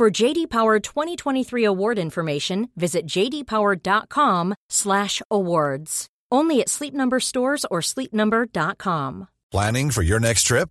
For JD Power 2023 award information, visit jdpower.com/awards. Only at Sleep Number stores or sleepnumber.com. Planning for your next trip?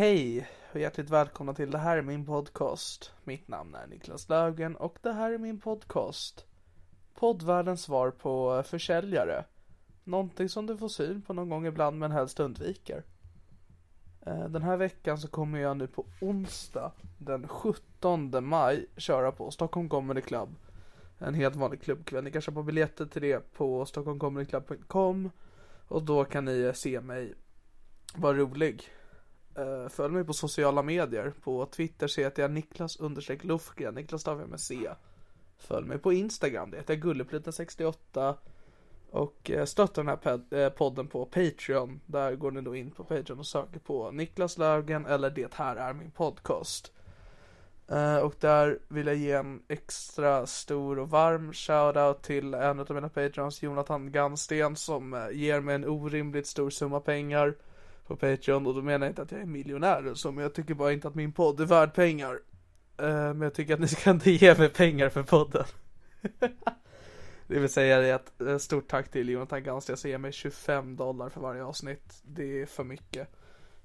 Hej och hjärtligt välkomna till det här är min podcast. Mitt namn är Niklas Löfgren och det här är min podcast. Poddvärldens svar på försäljare. Någonting som du får syn på någon gång ibland men helst undviker. Eh, den här veckan så kommer jag nu på onsdag den 17 maj köra på Stockholm Comedy Club. En helt vanlig klubbkväll. Ni kan köpa biljetter till det på stockholmcomedyclub.com och då kan ni se mig vara rolig. Uh, Följ mig på sociala medier. På Twitter så heter jag Niklas understreck Lufgren. Niklas stavar med C. Följ mig på Instagram. Det heter jag Gulleplita68. Och eh, stötta den här eh, podden på Patreon. Där går ni då in på Patreon och söker på Niklas Löfgren eller Det här är min podcast. Och där vill jag ge en extra stor och varm shoutout till en av mina Patreons, Jonathan Gansten, som ger mig en orimligt stor summa pengar på Patreon. Och då menar jag inte att jag är miljonär eller så, men jag tycker bara inte att min podd är värd pengar. Uh, men jag tycker att ni ska inte ge mig pengar för podden. det vill säga det att eh, stort tack till Jonathan Gansten som ger mig 25 dollar för varje avsnitt. Det är för mycket.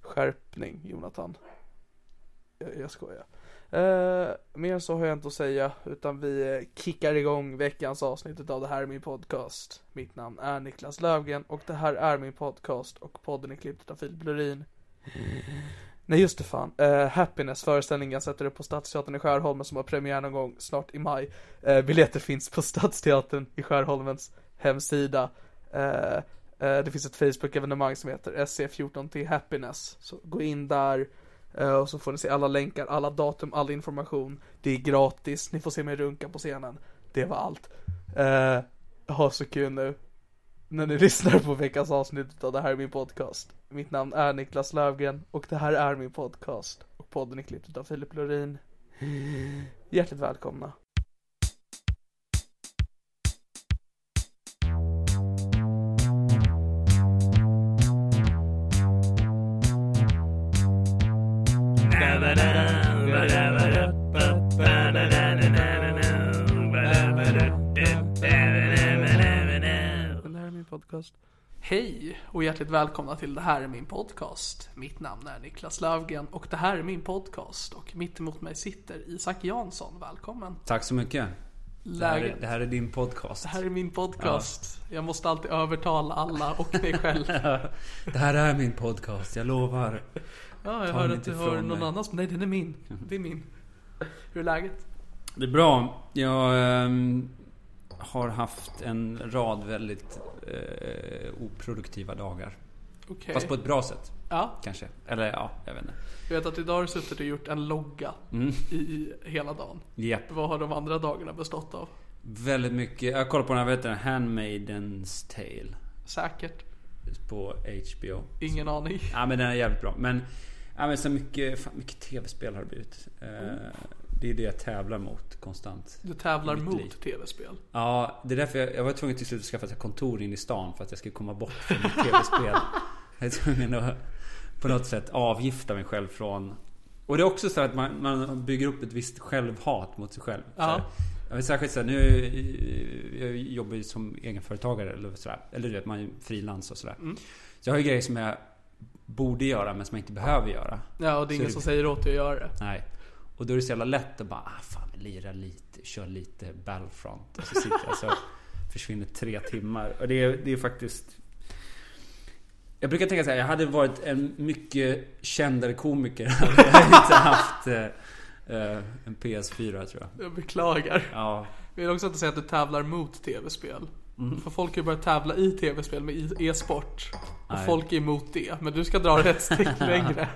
Skärpning, Jonathan. Jag, jag skojar. Uh, mer så har jag inte att säga, utan vi eh, kickar igång veckans avsnitt av Det här är min podcast. Mitt namn är Niklas Löfgren och det här är min podcast och podden är klippt av Filip Lurin. Nej just det fan, uh, Happiness föreställningen sätter upp på Stadsteatern i Skärholmen som har premiär någon gång snart i maj. Uh, biljetter finns på Stadsteatern i Skärholmens hemsida. Uh, det finns ett Facebook-evenemang som heter SC14T Happiness. Så gå in där. Eh, och så får ni se alla länkar, alla datum, all information. Det är gratis, ni får se mig runka på scenen. Det var allt. Eh, uh, ha så kul nu. När ni lyssnar på veckans avsnitt av Det här är min podcast. Mitt namn är Niklas Löfgren och det här är min podcast. Och podden är klippt av Filip Lorin. Hjärtligt välkomna. Hej och hjärtligt välkomna till Det här är min podcast. Mitt namn är Niklas Löfgren och det här är min podcast. Och mitt emot mig sitter Isak Jansson. Välkommen. Tack så mycket. Det här, är, det här är din podcast. Det här är min podcast. Jag måste alltid övertala alla och mig själv. Det här är min podcast, jag lovar. Ja, jag den att du ifrån någon mig. annans. Nej, den är min. Det är min. Hur är läget? Det är bra. Jag ehm, har haft en rad väldigt eh, oproduktiva dagar. Okej. Fast på ett bra sätt, Ja, kanske. Eller ja, jag vet inte. jag vet att idag har du suttit och gjort en logga Mm. i hela dagen. Japp. Vad har de andra dagarna bestått av? Väldigt mycket. Jag kollar på den här, vet du, Handmaidens Tale. Säkert. På HBO. Ingen aning. Ja men den är jävligt bra. Men, ja, men så mycket, fan, mycket tv-spel har det blivit. Eh, Det är det jag tävlar mot konstant. Du tävlar mot tv-spel. Ja, det är därför jag, jag var tvungen till slut att skaffa ett kontor in i stan för att jag skulle komma bort från mitt tv-spel. Jag är tvungen att på något sätt avgifta mig själv från... Och det är också så att man, man bygger upp ett visst självhat mot sig själv. Ja. Jag vet särskilt såhär, nu jag jobbar ju som egenföretagare eller sådär. Eller du vet, man är frilans och sådär. Mm. Så jag har ju grejer som jag borde göra men som jag inte behöver göra. Ja, och det är Så ingen det- som säger åt dig att göra det. Nej. Och då är det så jävla lätt att bara, ah fan, lira lite, kör lite Battlefront. Och så sitter jag så försvinner tre timmar. Och det är, det är faktiskt... Jag brukar tänka så här, jag hade varit en mycket kändare komiker hade jag inte haft eh, eh, en PS4 tror jag. Jag beklagar. Ja, Jag vill också inte säga att du tävlar mot tv-spel. Mm. För folk har ju börjat tävla i tv-spel med e-sport. Och Nej. folk är emot det. Men du ska dra det ett steg längre.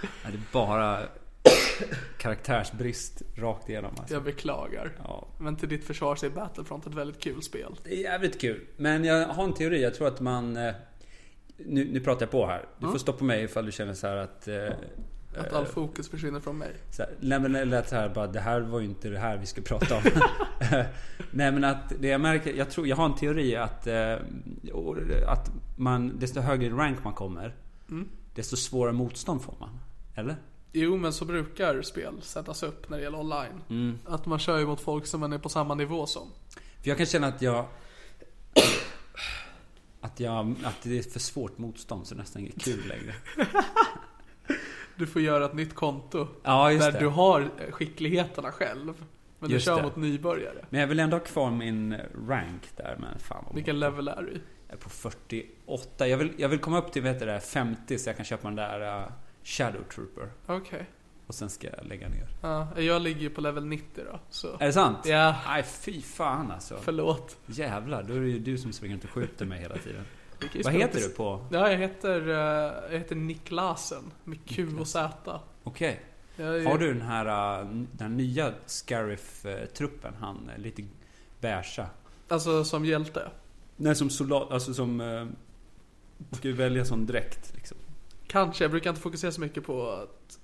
det är bara karaktärsbrist rakt igenom alltså. Jag beklagar. Ja. Men till ditt försvar så är Battlefront ett väldigt kul spel. Det är jävligt kul. Men jag har en teori. Jag tror att man... eh, Nu, nu pratar jag på här. Du får stoppa mig ifall du känner så här att... eh, Att all fokus försvinner från mig. Så här, nej men det lät så här bara, det här var ju inte det här vi ska prata om. nej men att det jag märker, jag tror, jag har en teori att, eh, att man, desto högre rank man kommer, desto svårare motstånd får man. Eller? Jo, men så brukar spel sättas upp när det gäller online. Mm. Att man kör ju mot folk som man är på samma nivå som. För jag kan känna att jag... Att, jag, att det är för svårt motstånd så det nästan inget kul längre. Du får göra ett nytt konto. Ja, där det. du har eh, skickligheterna själv. Men Just du kör det. mot nybörjare. Men jag vill ändå ha kvar min rank där, men fan vad Vilken level är du i? Jag är på 48. Jag vill, jag vill komma upp till vet du, det, 50 så jag kan köpa den där uh, Shadow Trooper. Okej. Och sen ska jag lägga ner. Ja, jag ligger ju på level 90 då. Så. Är det sant? Ja, Nej fy fan alltså. förlåt. Jävlar, då är det ju du som springer runt och skjuter mig hela tiden. Ju Vad heter du på? Ja, jag heter, eh, jag heter Niklasen. Med Q och Z. Okej. Jag är- Har du den här, uh, den nya Scarif-truppen? Han är lite beiga. Alltså som hjälte? Nej, som soldat, alltså som... Ska ju välja sån dräkt liksom. Kanske, jag brukar inte fokusera så mycket på att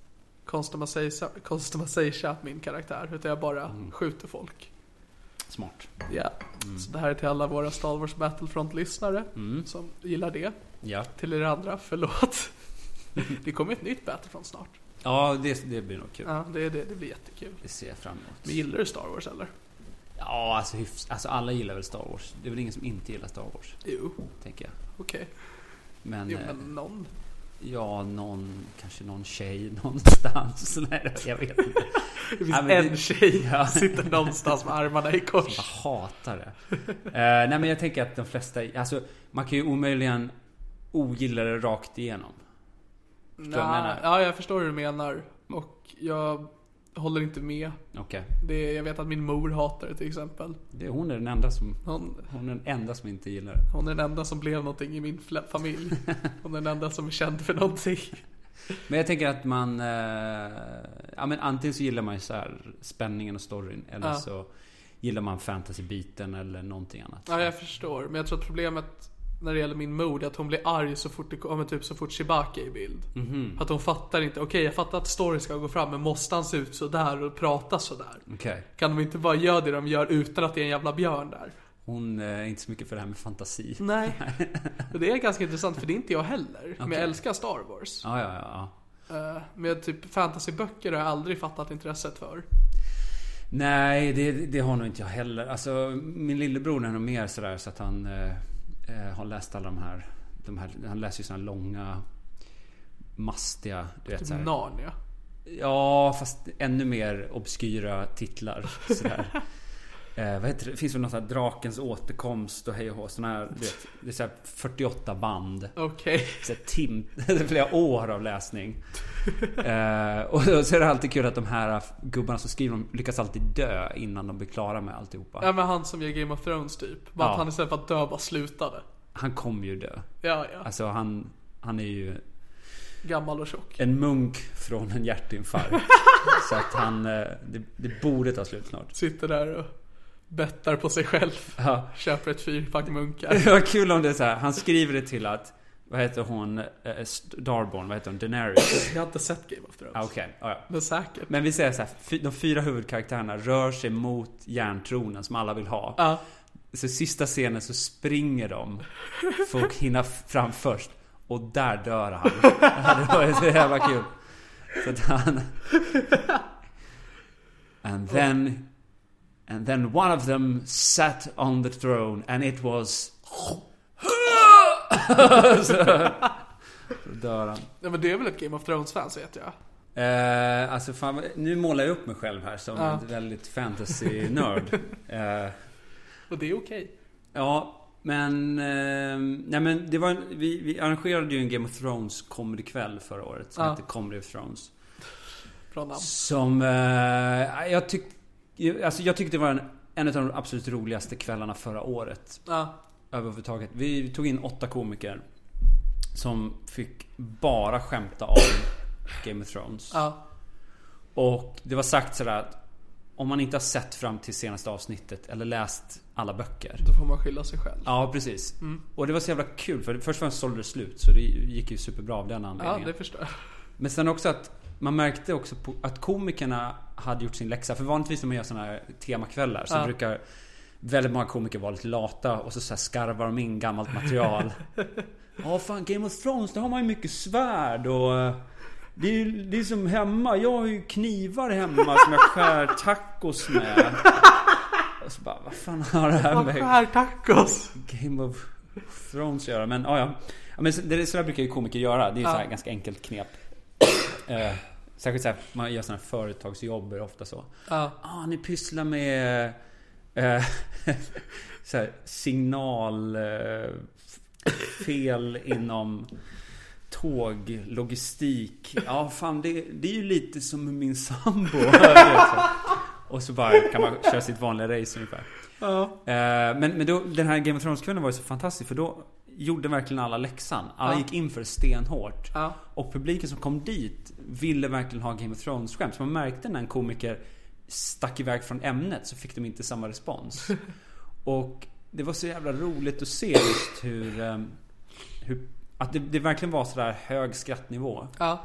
customisera min karaktär. Utan jag bara Mm. skjuter folk. Smart. Ja. Så det här är till alla våra Star Wars Battlefront-lyssnare Mm. som gillar det. Ja. Till er andra, förlåt. det kommer ett nytt Battlefront snart. Ja, det, det blir nog kul. Ja, det, det, det blir jättekul. Det ser jag fram emot. Men gillar du Star Wars eller? Ja, alltså, hyfs, alltså alla gillar väl Star Wars. Det är väl ingen som inte gillar Star Wars, Jo, tänker jag. okej. Men, Jo, eh, men någon. Ja, någon, kanske någon tjej någonstans. Nej, jag vet inte. Det finns Ja, en det- tjej Ja. sitter någonstans med armarna i Jag kors. hatar det. Eh, nej men jag tänker att de flesta, alltså man kan ju omöjligen ogilla det rakt igenom. Förstår du vad jag menar? Ja, jag förstår hur du menar. Och jag håller inte med. Okej. Det, jag vet att min mor hatar det till exempel. Det- Hon är den enda som, Hon, hon är den enda som inte gillar det. hon är den enda som blev någonting i min familj. Hon är den enda som är känd för någonting. Men jag tänker att man, eh, ja men antingen så gillar man ju så här spänningen och storyn. Eller Ja. så gillar man fantasy-biten eller någonting annat. Ja, jag förstår. Men jag tror att problemet när det gäller min är att hon blir arg så fort det typ så fort Chewbacca är i bild. Mhm. Att hon fattar inte. Okej, jag fattar att story ska gå fram, men måste han se ut så där och prata så där? Okej. Kan de inte bara göra det de gör utan att det är en jävla björn där? Hon eh, är inte så mycket för det här med fantasi. Nej. Och det är ganska intressant för det är inte jag heller. Men Okej. jag älskar Star Wars. Ja, ja, ja. Uh, men typ fantasyböcker har jag aldrig fattat intresset för. Nej, det, det har nog inte jag heller. Alltså, min lillebror är nog mer sådär så att han eh, har läst alla de här, de här... Han läser ju såna långa, mastiga, du vet Typ såhär. Narnia. Ja, fast ännu mer obskyra titlar. Sådär. eh, vad heter det? finns väl något här Drakens återkomst och hej och hå. Såna här, du vet, det är så här 48 band. Okej. Så här tim, är flera år av läsning. eh, och så är det alltid kul att de här gubbarna som skriver dem lyckas alltid dö innan de blir klara med alltihopa. Ja men han som gör Game of Thrones typ. Bara Ja. att han istället för att dö bara slutade. Han kommer ju dö. Ja, ja. Alltså han, han är ju Gammal och tjock. en munk från en hjärtinfarkt. så att han, eh, det, det borde ta slut snart. Sitter där och bettar på sig själv. Ja. Köper ett fyrpack munkar. Det var kul om det är så här, han skriver det till att vad heter hon? Eh, Starborn, vad heter hon? Daenerys? Jag har inte sett Game of Thrones. Ah, Okej, ja, ja. Men säkert. Men vi säger så här, de fyra huvudkaraktärerna rör sig mot järntronen som alla vill ha. Ja. Så sista scenen så springer de för att hinna fram först. Och där dör han. Det var ju så jävla kul. Så att han... And then... And then one of them sat on the throne and it was... så, så dör han. ja, men det är väl ett Game of Thrones-fan så vet jag. Eh, alltså fan, nu målar jag upp mig själv här som Ja. en väldigt fantasy-nörd. Eh, Och det är okej. ja, men... Eh, nej men det var en, vi, vi arrangerade ju en Game of Thrones comedykväll förra året som Ja. hette Comedy of Thrones. Bra namn. Som... Eh, jag tyck, alltså jag tyckte det var en, en av de absolut roligaste kvällarna förra året. Ja. Överhuvudtaget. Vi tog in åtta komiker. Som fick bara skämta om Game of Thrones. Ja. Och det var sagt sådär att om man inte har sett fram till senaste avsnittet eller läst alla böcker. Då får man skylla sig själv. Ja, precis. Mm. Och det var så jävla kul för först och främst sålde det slut så det gick ju superbra av den Ja, anledningen. det förstår jag. Men sen också att man märkte också på att komikerna hade gjort sin läxa. För vanligtvis när man gör sådana här temakvällar så Ja. brukar väldigt många komiker vara lite lata och så, så skarvar de in gammalt material. Ja fan Game of Thrones, där har man ju mycket svärd och eh, det är, ju- det är som hemma. Jag har ju knivar hemma som jag skär tacos med. Och så bara, vad fan har det här med Skär tacos. Game of Thrones göra. Men ja, ja. men det, så där brukar ju komiker göra. Det är ju Ja. så här ganska enkelt knep. Eh, särskilt så här, man gör sådana företagsjobb är ofta så. Ja. Ah, ni pysslar med eh, så här, signal eh, fel inom tåg, logistik. Ja, fan det, det är ju lite som min sambo. Och så bara kan man köra sitt vanliga race ungefär. Ja. Eh, Men, men då, den här Game of Thrones-kvällen var ju så fantastisk för då gjorde verkligen alla läxan. Alla Ja. gick in för det stenhårt. Ja. Och publiken som kom dit ville verkligen ha Game of Thrones-skämt. Så man märkte när en komiker stack iväg från ämnet så fick de inte samma respons. Och det var så jävla roligt att se just hur... eh, hur att det, det verkligen var sådär hög skrattnivå Ja.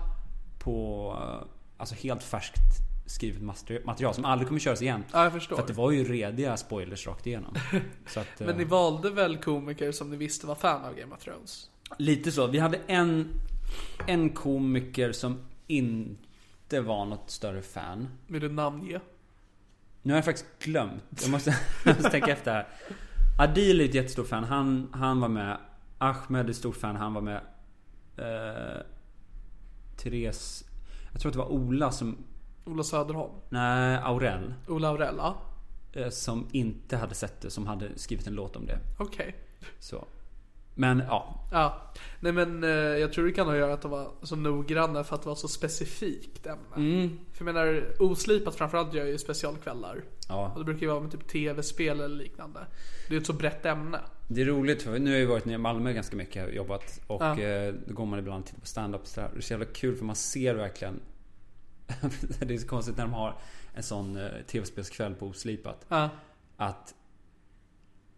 på eh, alltså helt färskt skrivet materi- material som aldrig kommer köras igen. Ja, jag förstår. För att det var ju rediga spoilers rakt igenom. Att, Men eh, ni valde väl komiker som ni visste var fan av Game of Thrones? Lite så. Vi hade en, en komiker som inte var något större fan. Vill du namnge? Nu har jag faktiskt glömt. Jag måste, jag måste tänka efter här. Adil är ett jättestort fan. Han, han var med. Ahmed är ett stort fan. Han var med. Eh, Therese. Jag tror att det var Ola som... Ola Söderholm? Nej, Aurell. Ola Aurell? Ja. eh, Som inte hade sett det. Som hade skrivit en låt om det. Okej. Så. Men ja. Ja. Nej men eh, jag tror det kan ha att göra att de var så noggranna för att det var så specifikt ämne. Mm. För jag menar, Oslipat framförallt gör ju specialkvällar. Ja. Och det brukar ju vara med typ tv-spel eller liknande. Det är ett så brett ämne. Det är roligt för nu har jag varit nere i Malmö ganska mycket och jobbat. Och Ja. eh, då går man ibland och tittar på stand-up. Det är så jävla kul för man ser verkligen Det är så konstigt när de har en sån eh, tv-spelskväll på Oslipat. Ja. Att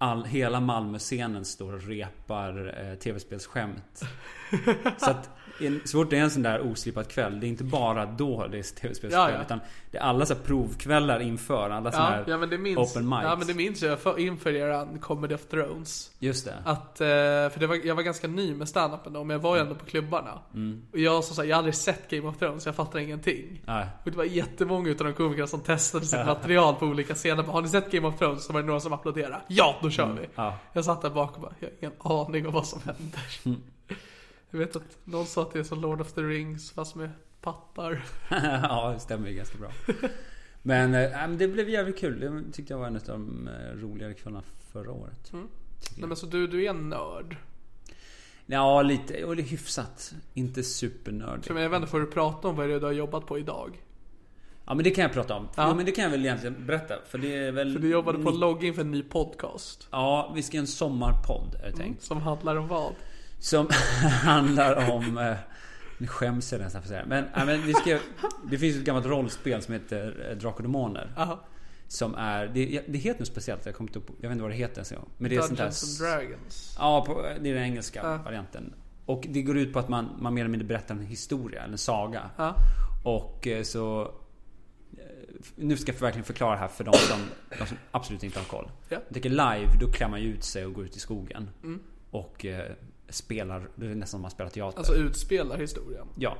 all, hela Malmö-scenen står och repar eh, tv-spelsskämt. så att en, så fort det är en sån där oslipat kväll, det är inte bara då det är tv-spelskväll. Ja, ja. Utan det är alla så provkvällar inför. Alla såna Ja, här ja men det minns, open mics. ja, men det minns jag för, inför eran Comedy of Thrones. Just det. Att, eh, för det var, jag var ganska ny med standupen då, men jag var ju ändå på klubbarna. Mm. Och jag som sagt, jag har aldrig sett Game of Thrones, jag fattar ingenting. Nej. Och det var jättemånga utav de komikerna som testade sitt material på olika scener. Har ni sett Game of Thrones? Så var det några som applåderade. Ja, då kör vi! Ja. Jag satt där bak och bara, jag har ingen aning om vad som händer. Mm. Jag vet att någon sa att det är som Lord of the Rings fast med pattar. ja, det stämmer ju ganska bra. Men, men det blev jävligt kul. Det tyckte jag var en av de eh, roligare kvällarna förra året. Nej men så du, du är en nörd. Ja, lite. Och det är hyfsat. Inte supernörd. Så men jag vet inte, får du prata om vad det är du har jobbat på idag? Ja, men det kan jag prata om. Ja. Jo, men det kan jag väl egentligen berätta. För det är väl... För du jobbade på login för en ny podcast. Ja, vi ska göra en sommarpodd, är det tänkt. Som handlar om vad? Som handlar om... Eh, nu skäms jag nästan för att säga. Men, ja, men vi ska, det finns ett gammalt rollspel som heter eh, Drakar och Demoner. Aha. Som är... Det, det heter något speciellt. Jag, kommer inte upp, jag vet inte vad det heter ens en gång. Men det är sånt där... Dungeons and Dragons. Ja, på, det är den engelska Ja. varianten. Och det går ut på att man, man mer eller mindre berättar en historia, eller en saga. Ja. Och eh, så... Nu ska jag verkligen förklara här för de som, de som absolut inte har koll. Ja. Jag tycker live, då klär man ju ut sig och går ut i skogen. Och eh, spelar, det är nästan som man spelar teater. Alltså utspelar historien. ja.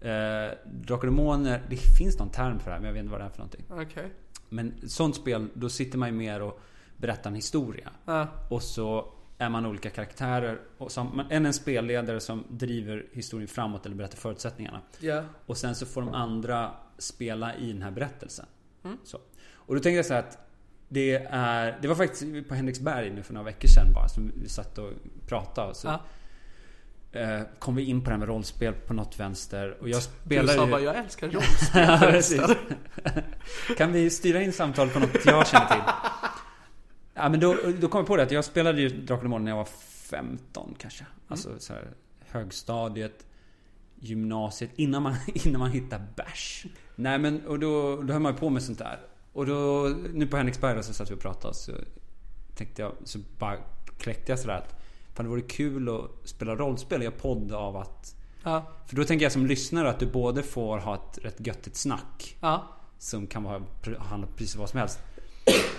Eh, Drakar och Demoner, det finns någon term för det här men jag vet inte vad det är för någonting. Okej. Men sånt spel, då sitter man ju mer och berättar en historia. Ja. Och så är man olika karaktärer. Och så har man en, en spelledare som driver historien framåt eller berättar förutsättningarna. Ja. Och sen så får de andra spela i den här berättelsen. Mm. Så. Och då tänkte jag så här att det är... Det var faktiskt på Henriksberg nu för några veckor sedan bara som vi satt och pratade. Så Ja. eh, kom vi in på det här med rollspel på något vänster. Och jag Du spelar sa ju... bara, jag älskar Ja, rollspel. precis. kan vi styra in samtal på något jag känner till? Ja, men då, då kom jag på det att jag spelade ju Drakar och när jag var 15 kanske. Alltså så här, högstadiet, gymnasiet, innan man, innan man hittar bärs. Nej men, och då, då höll man ju på med sånt där. Och då, nu på Henriksberg då, så satt vi och pratade så tänkte jag, så bara kläckte jag sådär att Fan det vore kul att spela rollspel göra podd av att Ja. För då tänker jag som lyssnare att du både får ha ett rätt göttigt snack Ja. som kan vara, handla precis vad som helst.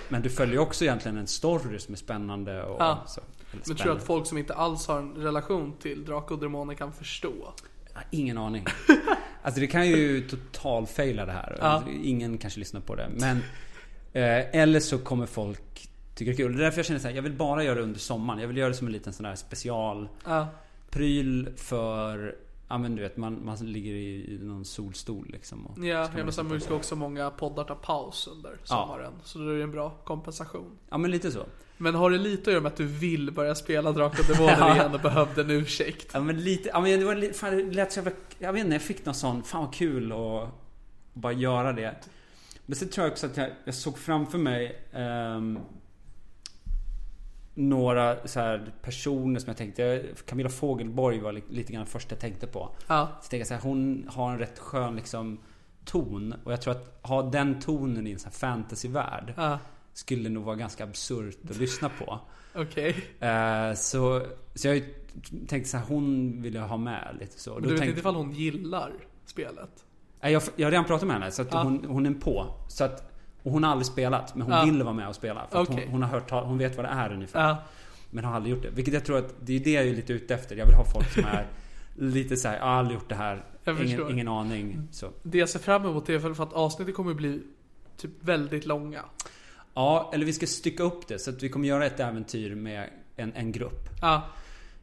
Men du följer också egentligen en story som är spännande och Ja. så. Men tror du att folk som inte alls har en relation till Drakar och Demoner kan förstå? Jag ingen aning. Alltså det kan ju totalfaila det här. Ja. Ingen kanske lyssnar på det. Men eh, Eller så kommer folk tycka det är kul. Det är därför jag känner så här, jag vill bara göra det under sommaren. Jag vill göra det som en liten sån här specialpryl Ja. för Ja men du vet, man, man ligger i, i någon solstol liksom. Och Ja, ja men på ska också många poddar ta paus under sommaren. Så det är en bra kompensation. Ja men lite så. Men har det lite att göra med att du vill börja spela Drakar och Demoner Ja. igen och behövde en ursäkt? Ja men lite, ja men det var lite, fan det lät så jävla, jag vet inte, jag fick någon sån, fan vad kul och bara göra det. Men sen tror jag också att jag, jag såg framför mig ehm, några så personer som jag tänkte, Camilla Fogelborg var li- lite grann första jag tänkte på. Ja. Så tänkte jag så här, hon har en rätt skön liksom ton. Och jag tror att ha den tonen i en sån här fantasyvärld Ja. skulle nog vara ganska absurt att lyssna på. Okej. Eh, så, så jag tänkte så här, hon vill jag ha med lite så. Men du vet tänkte, inte ifall hon gillar spelet? Nej, jag, jag har redan pratat med henne så att Ja. hon, hon är på. Så att, och hon har aldrig spelat men hon Ja. vill vara med och spela. För Okej. hon, hon har hört hon vet vad det är ungefär. Ja. Men har aldrig gjort det. Vilket jag tror att det är det jag är lite ute efter. Jag vill ha folk som är lite så här, jag har aldrig gjort det här. Ingen, ingen aning. Så. Det jag ser fram emot är för att avsnittet kommer bli typ väldigt långa. Ja, eller vi ska stycka upp det. Så att vi kommer göra ett äventyr med en, en grupp. Ja.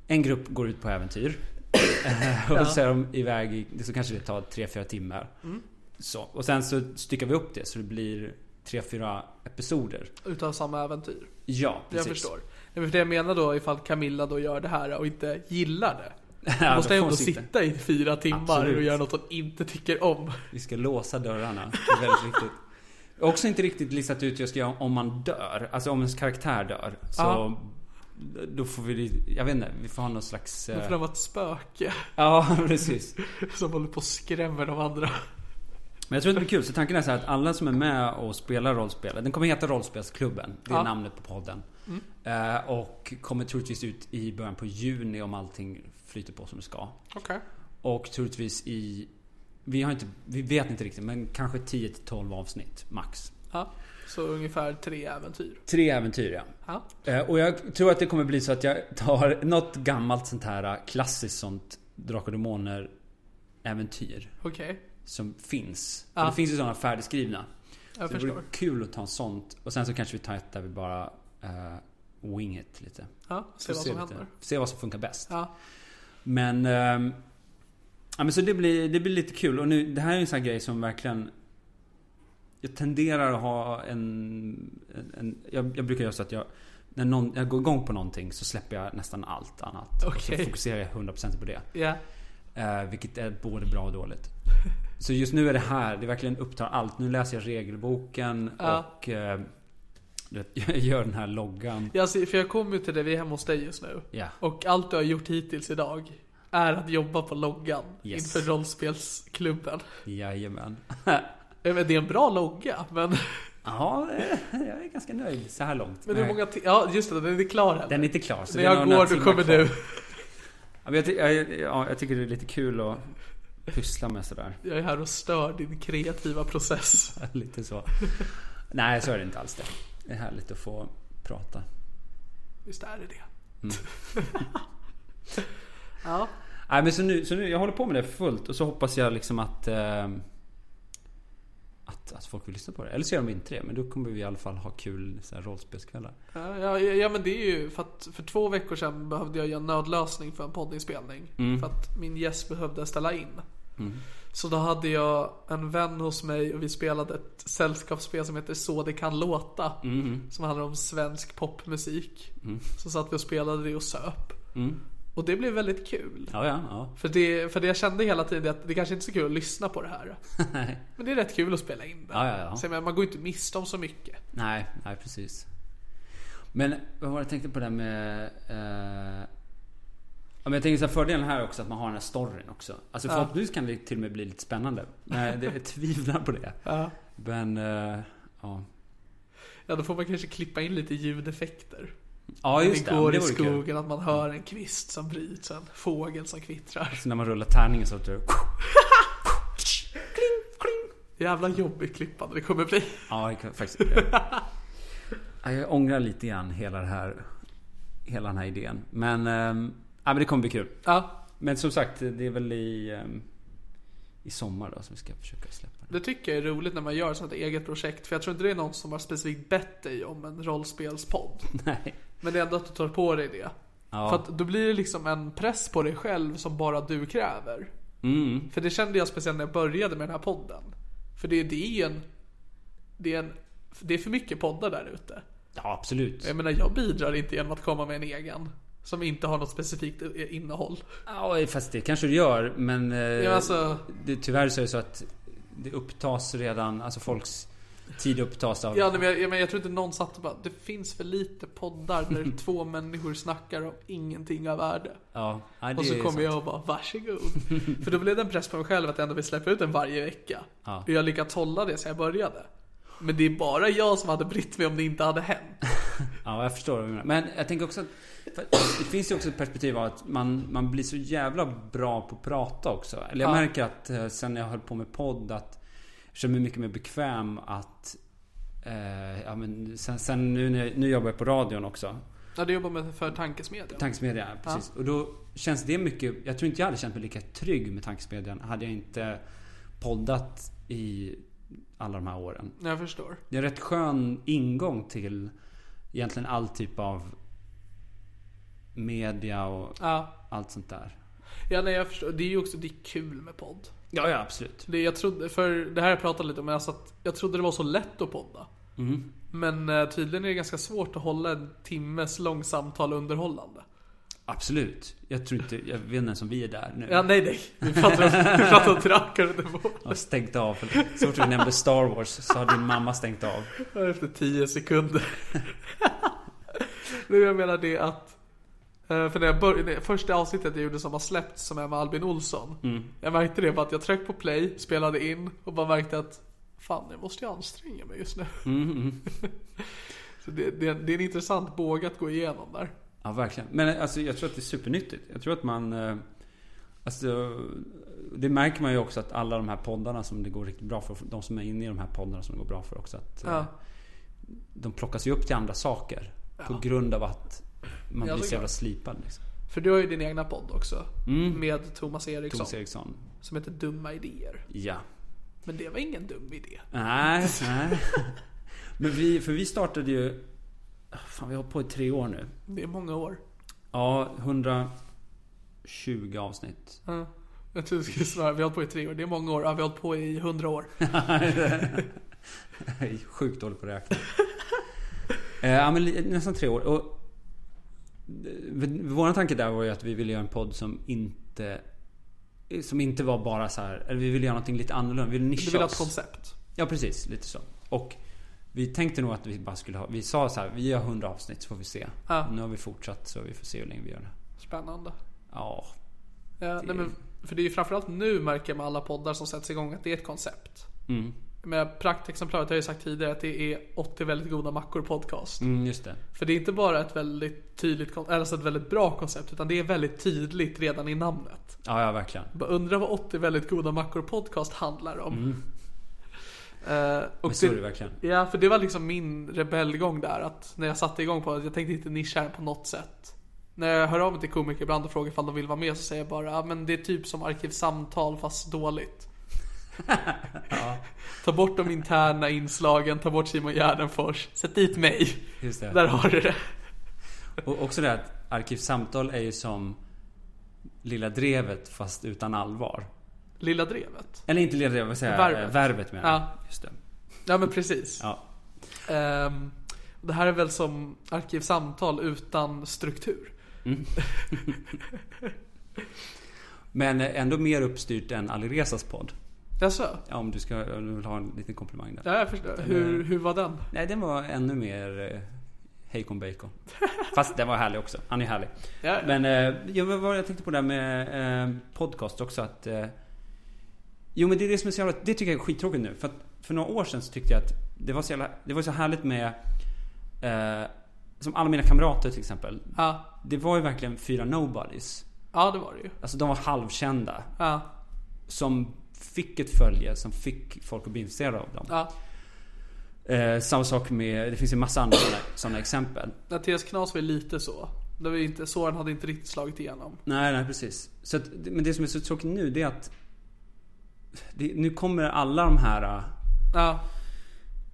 En grupp går ut på äventyr. Och så är de iväg i, så kanske det tar 3-4 timmar. Mm. Så, och sen så styckar vi upp det så det blir 3-4 episoder. Utav samma äventyr. Ja, precis. Jag förstår. Nej, för det jag menar då ifall Camilla då gör det här och inte gillar det. Ja, måste ändå sitta. sitta i fyra timmar Absolut. och göra något hon inte tycker om. Vi ska låsa dörrarna. Det är väldigt viktigt. Också inte riktigt listat ut jag ska göra om man dör. Alltså om ens karaktär dör. Så Ja. då får vi, jag vet inte, vi får ha någon slags... Då eh, får det vara ett spöke Ja, precis. som håller på och skrämmer de andra. Men jag tror att det blir kul. Så tanken är så här att alla som är med och spelar rollspel. Den kommer heta Rollspelsklubben. Det är Ja. namnet på podden. Eh, och kommer troligtvis ut i början på juni om allting flyter på som det ska. Okej. Och troligtvis i... Vi, har inte, vi vet inte riktigt men kanske 10-12 avsnitt max. Ja. Så ungefär tre äventyr. Tre äventyr ja. Ja. Eh, Och jag tror att det kommer bli så att jag tar något gammalt sånt här klassiskt sånt Drakar och Demoner äventyr. Okej. Som finns. Ja. det finns ju sådana färdigskrivna. Jag så det vore förstår. kul att ta en sånt. Och sen så kanske vi tar ett där vi bara uh, wing it lite. Ja, se vad Se som händer. Se vad som funkar bäst. Ja. Men... ehm, ja men så det blir, det blir lite kul. Och nu, det här är en sån här grej som verkligen... Jag tenderar att ha en... en, en jag, jag brukar göra så att jag... När någon, jag går igång på någonting så släpper jag nästan allt annat. Okej. så fokuserar jag 100% på det. Ja. Eh, vilket är både bra och dåligt. Så just nu är det här, det verkligen upptar allt. Nu läser jag regelboken Ja. och eh, jag gör den här loggan. Ja, alltså, för jag kommer ju till det, vi är hemma hos dig just nu. Ja. Och allt du har gjort hittills idag är att jobba på loggan Yes. inför rollspelsklubben. Jajamän. Ja, men Det är en bra logga, men, Ja, eh, jag är ganska nöjd så här långt. men hur många Ja, just det, den är inte klar heller. Den är inte klar. Så När jag går, då kommer kvar. du. Ja, jag, ty- jag, ja, jag tycker det är lite kul att pyssla med sådär. Jag är här och stör din kreativa process. lite så. Nej, så är det inte alls det. Det är härligt att få prata. Visst är det det? Mm. ja. Nej, men så nu, så nu, jag håller på med det fullt och så hoppas jag liksom att, eh, att, att folk vill lyssna på det. Eller så gör de inte det, men då kommer vi i alla fall ha kul så här, rollspelskvällar. Ja, ja, ja men det är ju för att för två veckor sedan behövde jag göra en nödlösning för en poddinspelning. För att min gäst behövde ställa in. Så då hade jag en vän hos mig och vi spelade ett sällskapsspel som heter Så det kan låta. Som handlar om svensk popmusik. Så satt vi och spelade det och söp. Och det blev väldigt kul. Ja, ja, ja. För det, för det jag kände hela tiden att det kanske inte är så kul att lyssna på det här. Men det är rätt kul att spela in det. Ja, ja, ja. Så menar, man går inte miste om så mycket. Nej, nej precis. Men vad var det jag tänkte på det med... Eh, ja, men jag tänker så här, fördelen här också att man har den här storyn också. Alltså förhoppningsvis kan det till och med bli lite spännande. Men det, jag tvivlar på det. Ja. Men, eh, ja. Ja, då får man kanske klippa in lite ljudeffekter. Ja, just det går det i vore kul. skogen, att man hör en kvist som bryts, en fågel som kvittrar. Så när man rullar tärningen så att du... Jävla jobbigt klippande det kommer bli. Ja, det kan faktiskt... Ja, jag ångrar lite grann hela det här... Hela den här idén. Men... Ja, men det kommer bli kul. Ja, Men som sagt, det är väl i... ehm, I sommar då som vi ska försöka släppa det. det tycker jag är roligt när man gör sånt eget projekt. För jag tror inte det är någon som har specifikt bett dig om en rollspelspodd. Nej. Men det är ändå att du tar på dig det. Ja. För att då blir det liksom en press på dig själv som bara du kräver. Mm. För det kände jag speciellt när jag började med den här podden. För det, det är ju en... Det är, en, det är för mycket poddar där ute. Ja, absolut. Jag menar, jag bidrar inte genom att komma med en egen. Som inte har något specifikt innehåll. Ja, fast det kanske du gör. Men eh, Ja, alltså- det, tyvärr så är det så att det upptas redan, alltså folks tid upptas av... Ja, men jag, men jag tror inte någon satt och bara, det finns för lite poddar där två människor snackar om ingenting av värde. ja nej, det Och så kommer jag och bara, varsågod. för då blev det en press på mig själv att jag ändå vill släppa ut den varje vecka. Ja. Och jag lyckats hålla det sedan jag började. Men det är bara jag som hade brytt mig om det inte hade hänt. Ja, jag förstår vad du menar. Men jag tänker också att det finns ju också ett perspektiv av att man, man blir så jävla bra på att prata också. Eller jag Ja. märker att eh, sen jag höll på med podd att jag känner mig mycket mer bekväm att eh, ja, men sen, sen nu, nu jobbar jag på radion också. Ja, det jobbar med för tankesmedjan. Tankesmedjan, precis. Och då känns det mycket... Jag tror inte jag hade känt mig lika trygg med Tankesmedjan hade jag inte poddat i alla de här åren. Jag förstår. Det är en rätt skön ingång till egentligen all typ av media och Ja. allt sånt där. Ja, nej jag förstår. Det är ju också, det är kul med podd. Ja, ja absolut. Det, jag trodde, för det här jag pratat lite om, alltså att jag trodde det var så lätt att podda. Men eh, tydligen är det ganska svårt att hålla en timmes långsamtal underhållande. Absolut. Jag tror inte... Jag vet inte ens om vi är där nu. Ja, nej, nej. Vi pratar vi pratar om drakar och demoner. Jag har stängt av. Så fort vi nämnde Star Wars så har din mamma stängt av. Efter 10 sekunder. Nu jag menar det att eh, för när jag började, första avsnittet jag gjorde som har släppts som är med Albin Olsson. Jag märkte det på att jag tryckte på play, spelade in och bara märkte att Fan, jag måste jag anstränga mig just nu. Så det, det, det är en intressant båge att gå igenom där. Ja, verkligen. Men alltså, jag tror att det är supernyttigt. Jag tror att man... eh, Alltså, det märker man ju också att alla de här poddarna som det går riktigt bra för, de som är inne i de här poddarna som det går bra för också, att eh, Ja. de plockas ju upp till andra saker. På grund av att man Ja, blir så jävla slipad. Liksom. För du har ju din egna podd också. Med Thomas Eriksson. Thomas Eriksson. Som heter Dumma Idéer. Ja. Men det var ingen dum idé. Nej, nej. Men vi, för vi startade ju... Fan, vi har på i tre år nu. Det är många år. Ja, 120 avsnitt. Ja. Jag tror du skulle svara, vi har hållit på i tre år. Det är många år. Ja, vi har hållit på i hundra år. Jag är sjukt dålig på att räkna. Eh, ja, men nästan tre år. Och vår tanke där var ju att vi ville göra en podd som inte som inte var bara så här, eller vi ville göra någonting lite annorlunda. Vi ville nischa Du vill ha ett oss. koncept. Ja precis, lite så. Och vi tänkte nog att vi bara skulle ha, vi sa så här, vi gör 100 avsnitt så får vi se. Ja. Nu har vi fortsatt så vi får se hur länge vi gör det. Spännande. Ja, Ja, nej, men, för det är ju framförallt nu märker jag med alla poddar som sätts igång att det är ett koncept. mm. med praktexemplaret har jag ju sagt tidigare att det är 80 väldigt goda mackor podcast. Mm, just det. För det är inte bara ett väldigt tydligt, alltså ett väldigt bra koncept utan det är väldigt tydligt redan i namnet. Ja, ja verkligen. Bara undra vad 80 väldigt goda mackor podcast handlar om. Eh, och Men så är det verkligen. Ja, för det var liksom min rebellgång där. Att när jag satte igång på det, jag tänkte inte nischa den på något sätt. När jag hör av mig till komiker ibland och frågar ifall de vill vara med så säger jag bara ja, men det är typ som Arkivsamtal fast dåligt. Ta bort de interna inslagen, ta bort Simon Gärdenfors, sätt dit mig. Just det. Där har du det. Och också det att Arkivsamtal är ju som Lilla Drevet fast utan allvar. Lilla Drevet. Eller inte Lilla Drevet, vad säger jag? Värvet. Värvet menar jag. Ja. Just det. Ja men precis. Ja. Ehm, det här är väl som Arkivsamtal utan struktur. Men eh, ändå mer uppstyrt än Aliresas podd. Jaså? Ja, om du, ska, om du vill ha en liten komplimang där. Ja, jag förstår. Hur, hur var den? Nej, den var ännu mer eh, Hejkon Bacon. Fast den var härlig också. Han är härlig. Ja, ja. Men eh, jag, vad det jag tänkte på där med eh, podcast också att... Eh, jo men det är det som är så jävla... Det tycker jag är skittråkigt nu. För att för några år sedan så tyckte jag att det var så jävla... Det var så härligt med... Eh, som alla mina kamrater till exempel. Ja. Det var ju verkligen fyra nobodies. ja, det var det ju. Alltså de var halvkända. Ja, Som fick ett följe, som fick folk att bli intresserade av dem. ja. Eh, samma sak med... Det finns ju massa andra sådana, exempel. Mattias Knas var lite så. Det var ju inte, såren hade inte riktigt slagit igenom. Nej, nej precis. Så att, men det som är så tråkigt nu det är att det, nu kommer alla de här äh, Ja,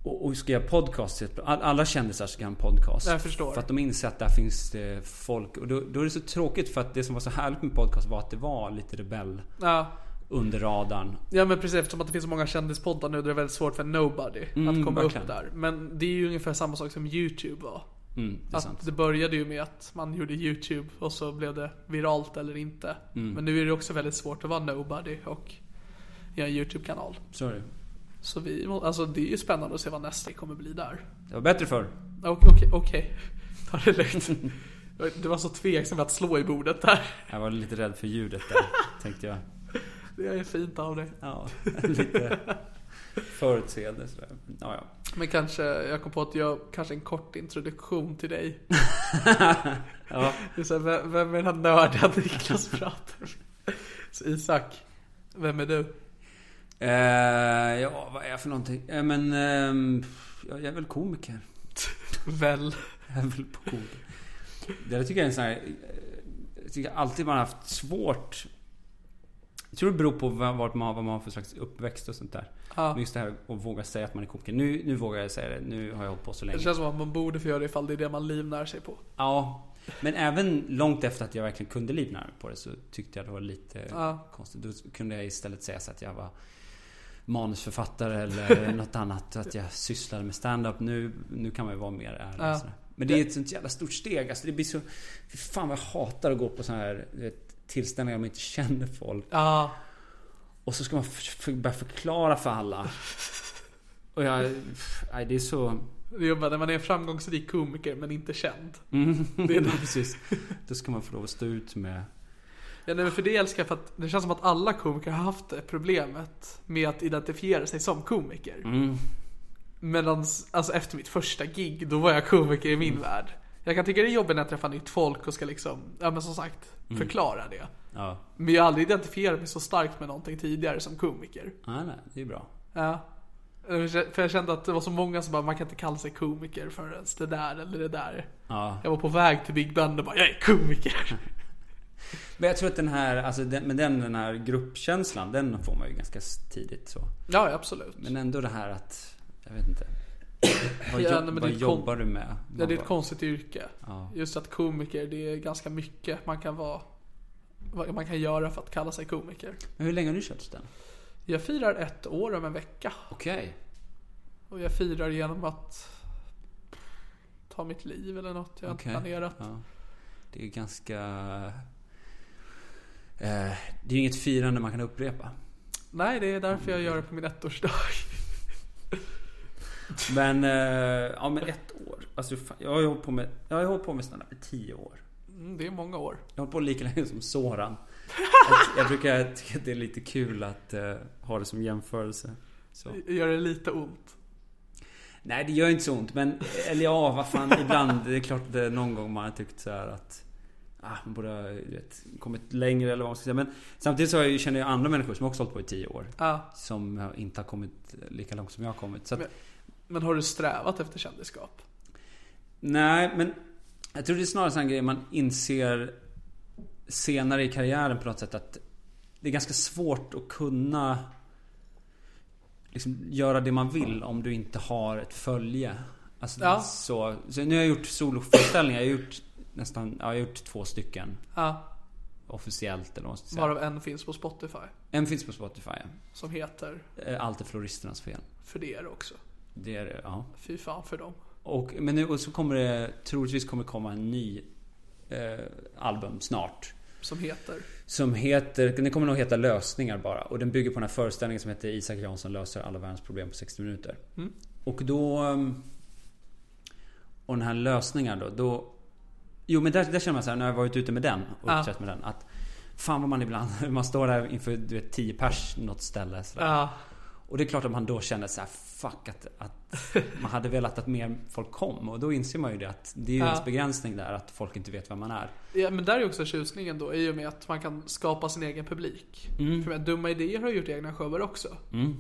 och, och ska göra podcast. All- Alla kändisar ska göra en podcast. Jag förstår. För att de inser att där finns det folk. Och då, då är det så tråkigt för att det som var så härligt med podcast var att det var lite rebell ja. under radarn. Ja men precis eftersom att det finns så många kändispoddar nu det är väldigt svårt för nobody Mm, att komma verkligen. upp där. Men det är ju ungefär samma sak som YouTube var. Mm, det Att sant. det började ju med att man gjorde YouTube och så blev det viralt eller inte. Mm. Men nu är det också väldigt svårt att vara nobody och göra en YouTube-kanal. Det. Så vi, alltså det är ju spännande att se vad nästa kommer bli där. Det var bättre förr. Okej, okej, okej. Ta det lugnt. Du var så tveksam att slå i bordet där. Jag var lite rädd för ljudet där. tänkte jag. Det är fint av dig. Ja, lite förutseende sådär. Ja, ja. Men kanske, jag kom på att jag, kanske en kort introduktion till dig. ja. Det är så här, vem, vem är den här nörden Niklas pratar med? Så Isak, vem är du? Eh, ja, vad är jag för någonting? Eh, men, ja, jag är väl komiker. Väl? Jag är väl på komiker. Det där tycker jag är en sån här... eh, Jag tycker alltid man har haft svårt... Jag tror det beror på vart man, vad man har för slags uppväxt och sånt där. Ja. Men just det här att våga säga att man är komiker. Nu, nu vågar jag säga det. Nu har jag hållit på så länge. Det känns som att man borde få göra det ifall det är det man livnär sig på. Ja. Men även långt efter att jag verkligen kunde livnära mig på det så tyckte jag det var lite Ja. konstigt. Då kunde jag istället säga så att jag var manusförfattare eller något annat. Att jag sysslade med stand-up. Nu, nu kan man ju vara mer ärlig. Ja. Men det är ett sånt jävla stort steg. Alltså det blir så... Fy fan vad jag hatar att gå på sådana här vet, tillställningar där man inte känner folk. Ja, Och så ska man börja förklara för alla. Och jag... Nej, det är så... det är bara när man är framgångsrik komiker men inte känd. Mm, Det är det. precis. Då ska man få lov att stå ut med... Ja, nej, för det älskar jag för att det känns som att alla komiker har haft det problemet med att identifiera sig som komiker. Mm. Medan, alltså efter mitt första gig, då var jag komiker i min värld. Jag kan tycka det är jobbigt när jag träffar nytt folk och ska liksom, ja men som sagt, förklara det. Ja. Men jag har aldrig identifierat mig så starkt med någonting tidigare som komiker. Nej, nej. Det är bra. Ja. För jag kände att det var så många som bara, man kan inte kalla sig komiker förrän det där eller det där. Ja. Jag var på väg till Big Band och bara, jag är komiker. Men jag tror att den här, alltså den, men den, den här gruppkänslan, den får man ju ganska tidigt så. Ja, absolut. Men ändå det här att, jag vet inte. Vad, Ja, det vad jobbar du med? Ja, det är ett konstigt yrke. Ja. Just att komiker, det är ganska mycket man kan vara vad man kan göra för att kalla sig komiker. Men hur länge har du kört stand? Jag firar ett år om en vecka. Okej. Och jag firar genom att ta mitt liv eller något jag Okej. inte planerat. Ja. Det är ganska... Eh, det är ju inget firande man kan upprepa. Nej, det är därför jag gör det på min ettårsdag. Men, eh, ja men ett år. Alltså jag har ju hållit på med, jag har hållit på med stand-up i tio år. Mm, det är många år. Jag har hållit på lika länge som Soran. Jag brukar tycka att det är lite kul att eh, ha det som jämförelse. Så. Gör det lite ont? Nej, det gör inte så ont. Men, eller ja, vad fan. Ibland. Det är klart att någon gång man har tyckt så att... Ah, man borde ha vet, kommit längre eller vad man ska säga. Men samtidigt så jag, känner jag andra människor som också hållit på i tio år. Ja. Som inte har kommit lika långt som jag har kommit. Så att, Men- Men har du strävat efter kändisskap? Nej, men jag tror det är snarare en grej man inser senare i karriären på något sätt att det är ganska svårt att kunna liksom göra det man vill om du inte har ett följe. Alltså, Ja. så, så nu har jag gjort soloföreställningar. Jag har gjort nästan, ja, jag har gjort två stycken. Ja. Officiellt eller vad man ska säga. Varav en finns på Spotify. En finns på Spotify. ja. Som heter Eh, Allt är floristernas fel. För det är det också. Det är det, ja. Fy fan för dem. Och, men nu, och så kommer det, troligtvis kommer det komma en ny eh, album snart. Som heter Som heter, den kommer nog heta Lösningar bara. Och den bygger på den här föreställningen som heter Isak Jansson löser alla världens problem på 60 minuter. Mm. Och då... um, Och den här lösningar då, då... Jo men där, där känner man så här, när jag varit ute med den och Ja. med den. Att Fan vad man ibland, man står där inför du vet 10 pers något ställe. Ja. Och det är klart att man då känner så här, fuck att, att man hade velat att mer folk kom. Och då inser man ju det att det är ju Ja. ens begränsning där, att folk inte vet vem man är. Ja men där är också tjusningen då, i och med att man kan skapa sin egen publik. Mm. För med dumma idéer har ju gjort egna shower också.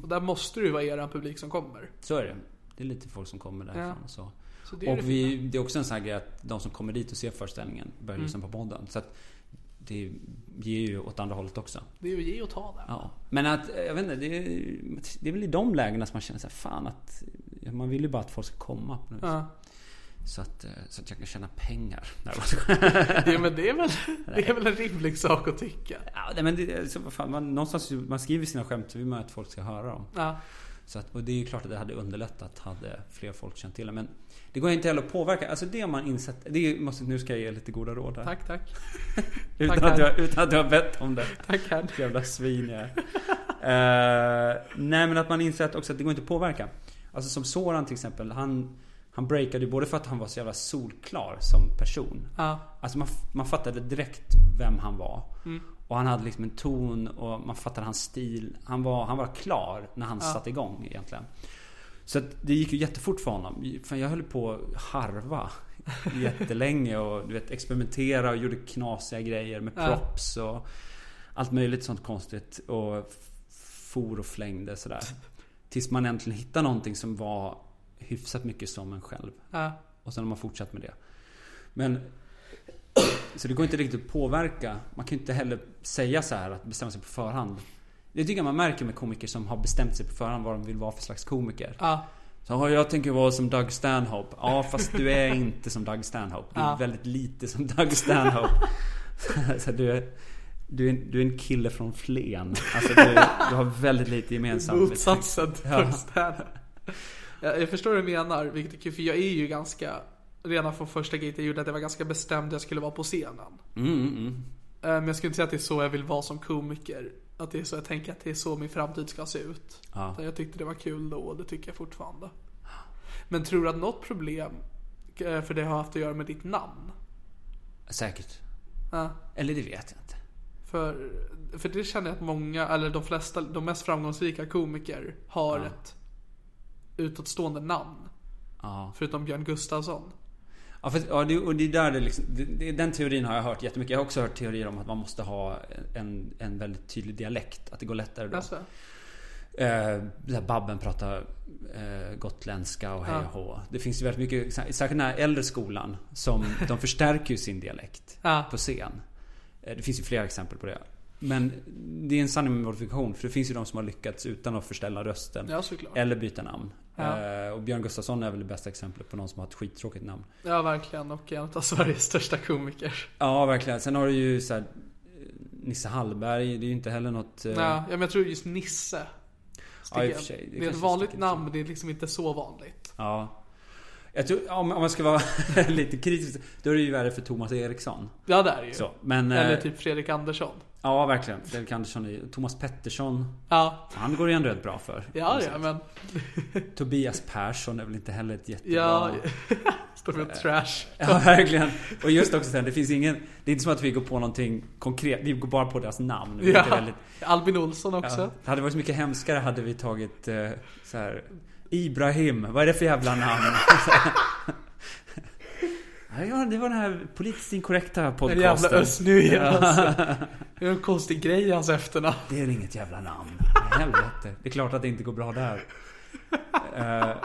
Och där måste det ju vara eran publik som kommer. Så är det. Det är lite folk som kommer därifrån Ja. så. Det Och vi, det är också en sån här grej att de som kommer dit och ser föreställningen börjar Mm. lyssna på podden. Så att det ger ju åt andra hållet också. Det är ju ge och ta där. Ja. Men att, jag vet inte, det är, det är väl i de lägena som man känner så här, fan att man vill ju bara att folk ska komma. På något. Ja. Så, att, eh, så att jag kan tjäna pengar. Ja men det är, väl, det är väl en rimlig sak att tycka. Ja, men det, så, fan, man, någonstans, man skriver sina skämt så vill man att folk ska höra dem. Ja. Så att, och det är ju klart att det hade underlättat hade fler folk känt till det. Men det går inte heller att påverka. Alltså det har man insett. Det är, måste, nu ska jag ge lite goda råd här. Tack, tack. Utan, Tack, att jag, utan att jag har bett om det. Tackar. Jävla svin jag är. Eh, Nej men att man inser att också att det går inte att påverka. Alltså som Soran till exempel. Han, han breakade ju både för att han var så jävla solklar som person. Ja. Alltså man, man fattade direkt vem han var. Mm. Och han hade liksom en ton och man fattade hans stil. Han var, han var klar när han satte igång egentligen. Så det gick ju jättefort för honom. Jag höll på att harva jättelänge och du vet, experimentera och gjorde knasiga grejer med Ja. props och allt möjligt sånt konstigt. Och for och flängde sådär. Tills man äntligen hittade någonting som var hyfsat mycket som en själv. Ja. Och sen har man fortsatt med det. Men Så det går inte riktigt att påverka. Man kan ju inte heller säga så här att bestämma sig på förhand. Det tycker jag man märker med komiker som har bestämt sig på förhand vad de vill vara för slags komiker. Ja. Så "Ja, jag tänker vara som Doug Stanhope. Ja fast du är inte som Doug Stanhope. Du är Ja. väldigt lite som Doug Stanhope. så du är, du, är, du är en kille från Flen. Alltså du, du har väldigt lite gemensamt. Motsatsen till Ja. stand jag, jag förstår vad du menar, vilket är kul, för jag är ju ganska Redan från första giget jag gjorde att jag var ganska bestämd att jag skulle vara på scenen Mm, mm, mm. Eh, Men jag skulle inte säga att det är så jag vill vara som komiker Att det är så jag tänker att det är så min framtid ska se ut Ja. Jag tyckte det var kul då och det tycker jag fortfarande Men tror du att något problem eh, för det har haft att göra med ditt namn? Säkert. Ja. Eller det vet jag inte. För, för det känner jag att många, eller de flesta, de mest framgångsrika komiker har ett utåtstående namn. Ja. Förutom Björn Gustafsson. Ja, för, ja det, och det är där det liksom, det, Den teorin har jag hört jättemycket. Jag har också hört teorier om att man måste ha en, en väldigt tydlig dialekt. Att det går lättare då. Alltså, Eh, Babben pratar eh, gotländska och hej och hå. Det finns ju väldigt mycket, särskilt den här äldre skolan, som de förstärker ju sin dialekt Ja. på scen. Eh, det finns ju flera exempel på det. Men det är en sanning med modifikation. För det finns ju de som har lyckats utan att förställa rösten. ja. Eller byta namn. Ja. Eh, och Björn Gustafsson är väl det bästa exemplet på någon som har ett skittråkigt namn. Ja verkligen och en av Sveriges största komiker. Ja, verkligen. Sen har du ju så här, eh, Nisse Hallberg. Det är ju inte heller något... eh, Ja, ja men jag tror just Nisse. Ja, i och för sig. Det Det, är ett vanligt namn men det är liksom inte så vanligt. Ja. Jag tror, om, man ska vara lite kritisk, då är det ju värre för Thomas Eriksson. Ja det är det ju. Så, men, Eller typ Fredrik Andersson. Ja, verkligen. Fredrik Andersson, är- Thomas Pettersson. Ja, Han går ju ändå rätt bra för. ja, ja men Tobias Persson är väl inte heller ett jättebra... ja. Står för trash. Ja, verkligen. Och just också sen, det finns ingen... Det är inte som att vi går på någonting konkret. Vi går bara på deras namn. Ja. väldigt, Albin Olsson också. ja. Det hade varit så mycket hemskare hade vi tagit eh, så här. Ibrahim, vad är det för jävla namn? Ja, det var den här politiskt inkorrekta En podcasten. jävla Östnyen Ja. alltså. Det är en konstig grej i hans efternamn. Det är inget jävla namn. Helvete. Det är klart att det inte går bra där. Eh,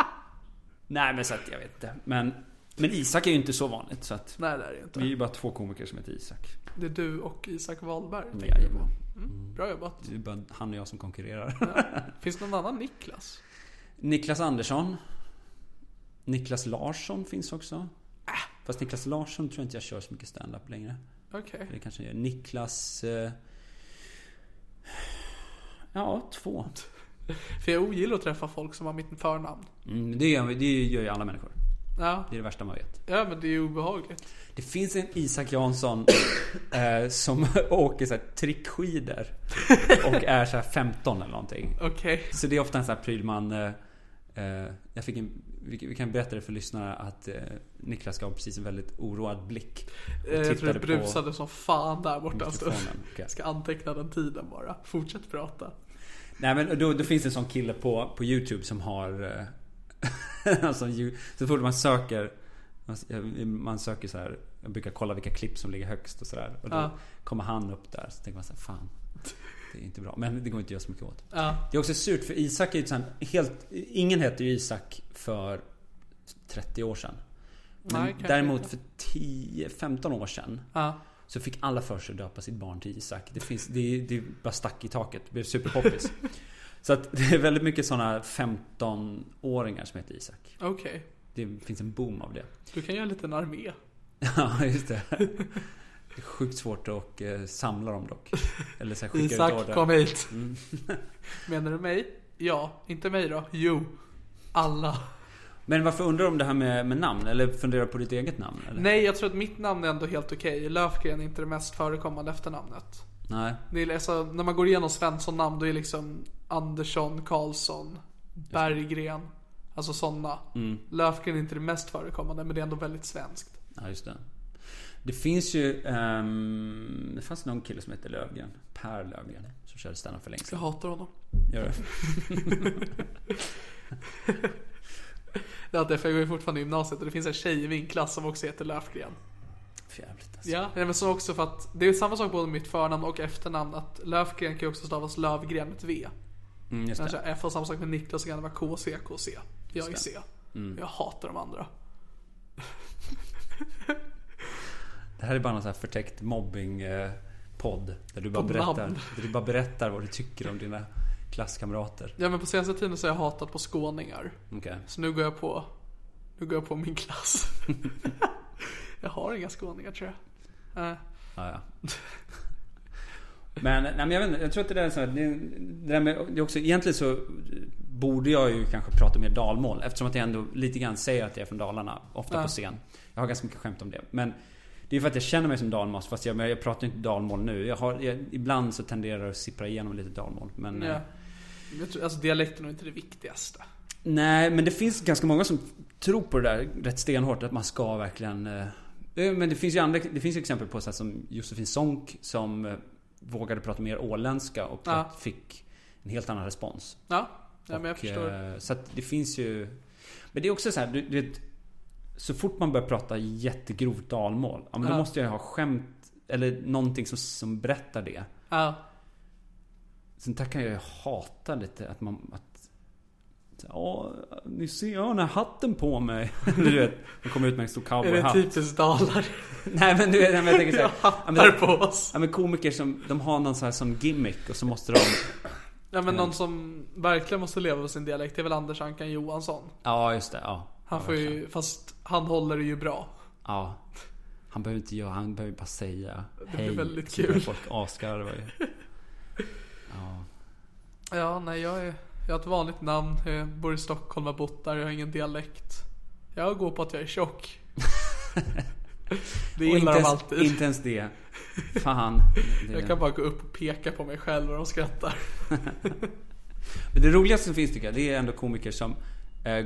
nej men så att jag vet inte. Men, men Isak är ju inte så vanligt. Så att Nej det är det inte. vi är ju bara två komiker som heter Isak. Det är du och Isak Wahlberg. Jajamän. jag på. Mm, bra jobbat. Det är bara han och jag som konkurrerar. Finns det någon annan Niklas? Niklas Andersson. Niklas Larsson finns också. Fast Niklas Larsson tror jag inte jag kör så mycket stand-up längre. Okej. Det kanske jag gör. Niklas... Eh, ja, två. För jag ogillar att träffa folk som har mitt förnamn. Mm, det, gör, det gör ju alla människor. Ja. Det är det värsta man vet. ja, men det är ju obehagligt. Det finns en Isak Jansson eh, som åker så här trickskidor och är så här 15 eller någonting. Okej. Så det är ofta en sån här pryl man... Eh, eh, jag fick en, vi, vi kan berätta det för lyssnare att eh, Niklas gav precis en väldigt oroad blick. Eh, Jag tror det brusade som fan där borta. Okej. Jag ska anteckna den tiden bara. Fortsätt prata. Nej men då, då finns det en sån kille på, på YouTube som har... Eh, alltså, så fort man söker... Man, man söker så här. Jag brukar kolla vilka klipp som ligger högst och sådär. Och då Ja. kommer han upp där. Så tänker man så här, fan. Det är inte bra. Men det går inte att göra så mycket åt. Ja. Det är också surt för Isak är ju sån helt... Ingen hette ju Isak för 30 år sedan. Men Nej, däremot för 10-15 år sedan Ja. så fick alla för sig att döpa sitt barn till Isak. Det, finns, det, det bara stack i taket. Det blev superpoppis. så att det är väldigt mycket såna 15-åringar som heter Isak. Okej. Det finns en boom av det. Du kan göra en liten armé. Ja, just det. Det är sjukt svårt att eh, samla dem dock. Eller så här, skicka ut Isak, order. kom hit. Mm. Menar du mig? Ja. Inte mig då? Jo. Alla. Men varför undrar du om det här med, med namn? Eller funderar du på ditt eget namn? Eller? Nej, jag tror att mitt namn är ändå helt okej. Löfgren är inte det mest förekommande efternamnet. Nej. Det är alltså, när man går igenom Svensson-namn då är liksom Andersson, Karlsson, Berggren. Alltså sådana. Mm. Löfgren är inte det mest förekommande men det är ändå väldigt svenskt. Ja, just det. Det finns ju... ehm, det fanns någon kille som hette Lövgren. Per Lövgren. Som körde standup för länge Jag sedan. hatar honom. Gör det? Det är därför jag går fortfarande i gymnasiet och det finns en tjej i min klass som också heter Löfgren. Jävligt alltså. Ja, men så också för att det är samma sak både mitt förnamn och efternamn. Att Löfgren kan ju också stavas Lövgren med ett V. Mm, just det. F och samma sak med Niklas så kan det vara K, C, K, C. Jag är C. Jag hatar de andra. Det här är bara någon sån här förtäckt mobbing eh, Där du bara berättar. Där du bara berättar vad du tycker om dina klasskamrater Ja men på senaste tiden så har jag hatat på skåningar. Okej Så nu går jag på, nu går jag på min klass. jag har inga skåningar tror jag. Eh, Ja, ja. Men, nej, men jag, vet inte, jag tror att det där är så här, det, det där med, det också, egentligen så borde jag ju kanske prata mer dalmål eftersom att jag ändå lite grann säger att jag är från Dalarna, ofta Ja. på scen. Jag har ganska mycket skämt om det. Men det är för att jag känner mig som dalmas fast jag, jag pratar inte dalmål nu. Jag har, jag, ibland så tenderar det att sippra igenom lite dalmål. Men, ja. eh, Jag tror, alltså dialekten är inte det viktigaste. Nej, men det finns ganska många som tror på det där rätt stenhårt. Att man ska verkligen... eh, eh, Men det finns ju andra, det finns ju exempel på så som Josefin Sonck som eh, vågade prata mer åländska och Ja. fick en helt annan respons. Ja, ja men jag Och, förstår. eh, Så att det finns ju... Men det är också så här, du, du vet, Så fort man börjar prata jättegrovt dalmål, ja, men Ja. då måste jag ha skämt eller någonting som, som berättar det. Ja, Sen där kan jag ju hata lite att man... Att, Ja, ni ser jag har den här hatten på mig. du vet, man kommer ut med en stor är det cowboyhatt. typiskt dalar? Nej men du vet, jag tänker såhär. hattar men, på oss. ja men komiker som, de har någon sån här som gimmick och så måste de... Ja men någon som verkligen måste leva på sin dialekt är väl Anders Ankan Johansson. Ja just det, ja. Han får ju, fast han håller det ju bra. Ja. Han behöver inte göra, han behöver bara säga Det blir väldigt kul. Folk asgarvar ju. Ja. Ja, nej jag är, jag har ett vanligt namn, jag bor i Stockholm, har bott där, jag har ingen dialekt. Jag går på att jag är tjock. det Och gillar de ens, alltid. Inte ens det. Fan. Det, Jag kan bara gå upp och peka på mig själv och de skrattar. Men det roligaste som finns tycker jag, det är ändå komiker som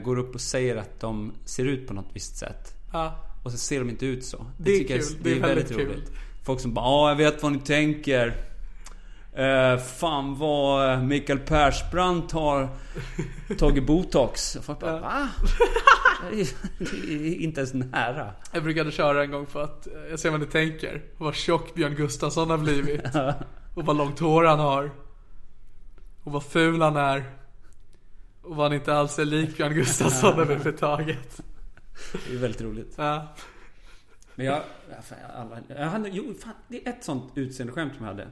går upp och säger att de ser ut på något visst sätt. Ja. Och så ser de inte ut så. Det är tycker jag- kul. Det är väldigt kul. Folk som bara, ja jag vet vad ni tänker. Eh, fan vad eh, Mikael Persbrandt har tagit botox. Och folk bara, Ja. va? Det det inte ens nära. Jag brukade köra en gång för att eh, jag ser vad ni tänker. Vad tjock Björn Gustafsson har blivit. Och vad långt hår han har. Och vad ful han är. Och vad han inte alls är lik Björn Gustafsson överhuvudtaget. Det är väldigt roligt. Ja. Men jag, alla, jag hade, jo, fan, det är ett sånt utseendeskämt som jag hade.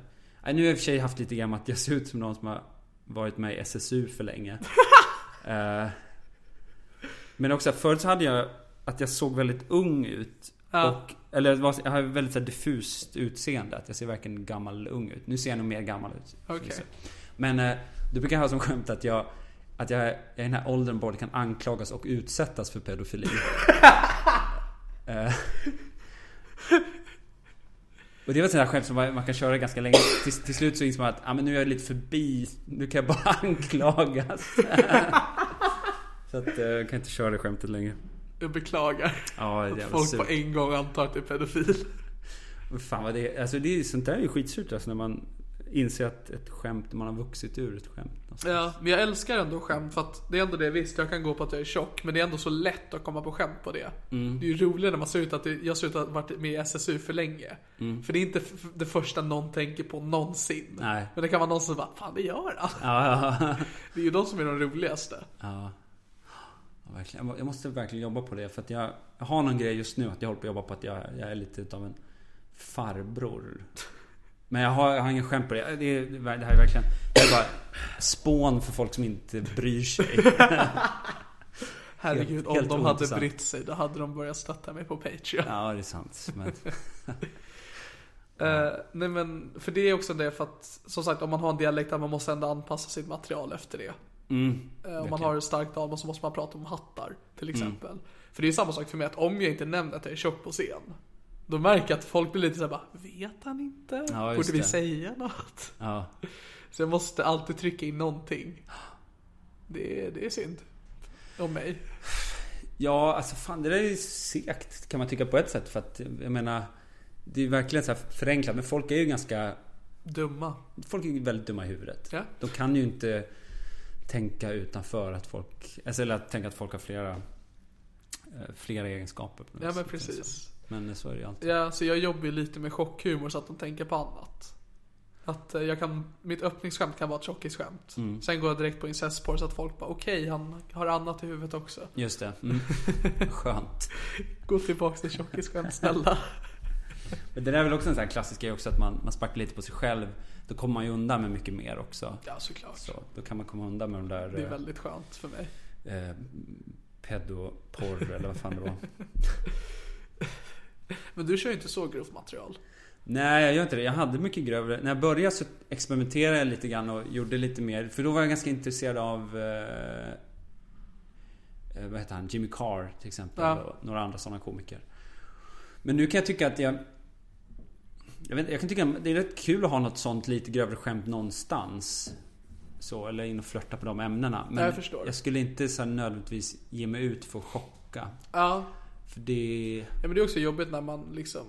Nu har jag i och för sig haft lite grann att jag ser ut som någon som har varit med i SSU för länge. Eh, men också förut så hade jag att jag såg väldigt ung ut. Ja. Och, eller var- jag har väldigt så här, diffust utseende. Att jag ser verkligen gammal ung ut. Nu ser jag nog mer gammal ut. Okej. Men eh, du brukar ha som skämt att jag att jag, i den här åldern både kan anklagas och utsättas för pedofili. Eh, och det var ett sånt här skämt som man kan köra ganska länge. Till, till slut så inser man att ah, men nu är jag lite förbi. Nu kan jag bara anklagas. så att eh, jag kan inte köra det skämtet längre. Jag beklagar. Ja, det är Att folk surt. på en gång antar att det är pedofil. Fan vad det är. Alltså det är, sånt där är ju skitsurt alltså när man inser att ett skämt, man har vuxit ur ett skämt. någonstans. Ja, men jag älskar ändå skämt för att det är ändå det visst, jag kan gå på att jag är tjock men det är ändå så lätt att komma på skämt på det. Mm. Det är ju roligt när man ser ut att jag ser ut att ha varit med i SSU för länge. Mm. För det är inte det första någon tänker på någonsin. Nej. Men det kan vara någon som bara, fan det gör han. Ja, ja, Det är ju de som är de roligaste. ja. ja verkligen. Jag må- Jag måste verkligen jobba på det för att jag, jag har någon grej just nu att jag håller på att jobba på att jag, jag är lite utav en farbror. Men jag har, jag har ingen skämt på det. Det, är, det här är verkligen Det är bara spån för folk som inte bryr sig. Herregud, Helt- om helt de hade brytt sig då hade de börjat stötta mig på Patreon. Ja, det är sant. Men, Eh, nej men, för det är också det för att, som sagt om man har en dialekt där man måste ändå anpassa sitt material efter det. mm, Eh, om man har ett starkt dalmål så måste man prata om hattar, till Mm. exempel. För det är ju samma sak för mig att om jag inte nämner att jag är tjock på scen, då märker jag att folk blir lite såhär bara, vet han inte? Ja, Borde vi det. säga något? Ja. Så jag måste alltid trycka in någonting. Det är, det är synd. Om mig. Ja, alltså fan det där är segt kan man tycka på ett sätt. För att jag menar, det är verkligen så här förenklat. Men folk är ju ganska, Dumma. folk är ju väldigt dumma i huvudet. Ja. De kan ju inte tänka utanför att folk, alltså, eller att tänka att folk har flera, eh, flera egenskaper. Ja men sätt. precis. Men så är det ju alltid. Ja, så jag jobbar ju lite med chockhumor så att de tänker på annat. Att eh, jag kan, mitt öppningsskämt kan vara ett tjockisskämt. Mm. Sen går jag direkt på incestporr så att folk bara okej, han har annat i huvudet också. Just det. Mm. Skönt. Gå tillbaks till tjockisskämt snälla. Men det där är väl också en sån här klassisk grej också att man, man sparkar lite på sig själv. Då kommer man ju undan med mycket mer också. Ja såklart. Så då kan man komma undan med de där Det är eh, väldigt skönt för mig. eh, pedoporr eller vad fan det var. Men du kör ju inte så grovt material. Nej, jag gör inte det. Jag hade mycket grövre. När jag började så experimenterade jag lite grann och gjorde lite mer. För då var jag ganska intresserad av... Eh, eh, vad heter han? Jimmy Carr till exempel. Ja. Och några andra sådana komiker. Men nu kan jag tycka att jag... Jag, vet, jag kan tycka att det är rätt kul att ha något sånt lite grövre skämt någonstans. Så, eller in och flörta på de ämnena. Men Jag jag skulle inte så nödvändigtvis ge mig ut för att chocka. Ja. För det... ja men det är också jobbigt när man liksom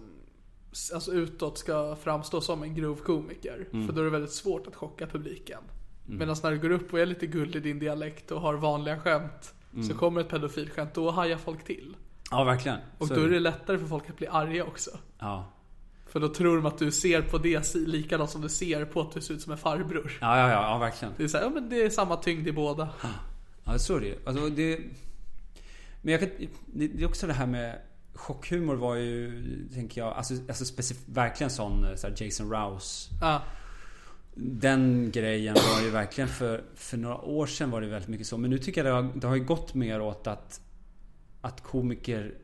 Alltså utåt ska framstå som en grov komiker. Mm. För då är det väldigt svårt att chocka publiken. Medan när du går upp och är lite gullig i din dialekt och har vanliga skämt. Mm. Så kommer ett pedofilskämt, då hajar folk till. Ja, verkligen. Och Så då är det lättare för folk att bli arga också. Ja. För då tror de att du ser på det likadant som du ser på att du ser ut som en farbror. Ja, ja, ja, ja verkligen. Det är såhär, ja men det är samma tyngd i båda. Ja, så är det. Alltså, det... Men jag kan... Det är också det här med... Chockhumor var ju, tänker jag, alltså, alltså specif- verkligen sån så här Jason Rouse. Ja, Den grejen var ju verkligen för, för några år sedan var det väldigt mycket så. Men nu tycker jag det har, det har ju gått mer åt att, att komiker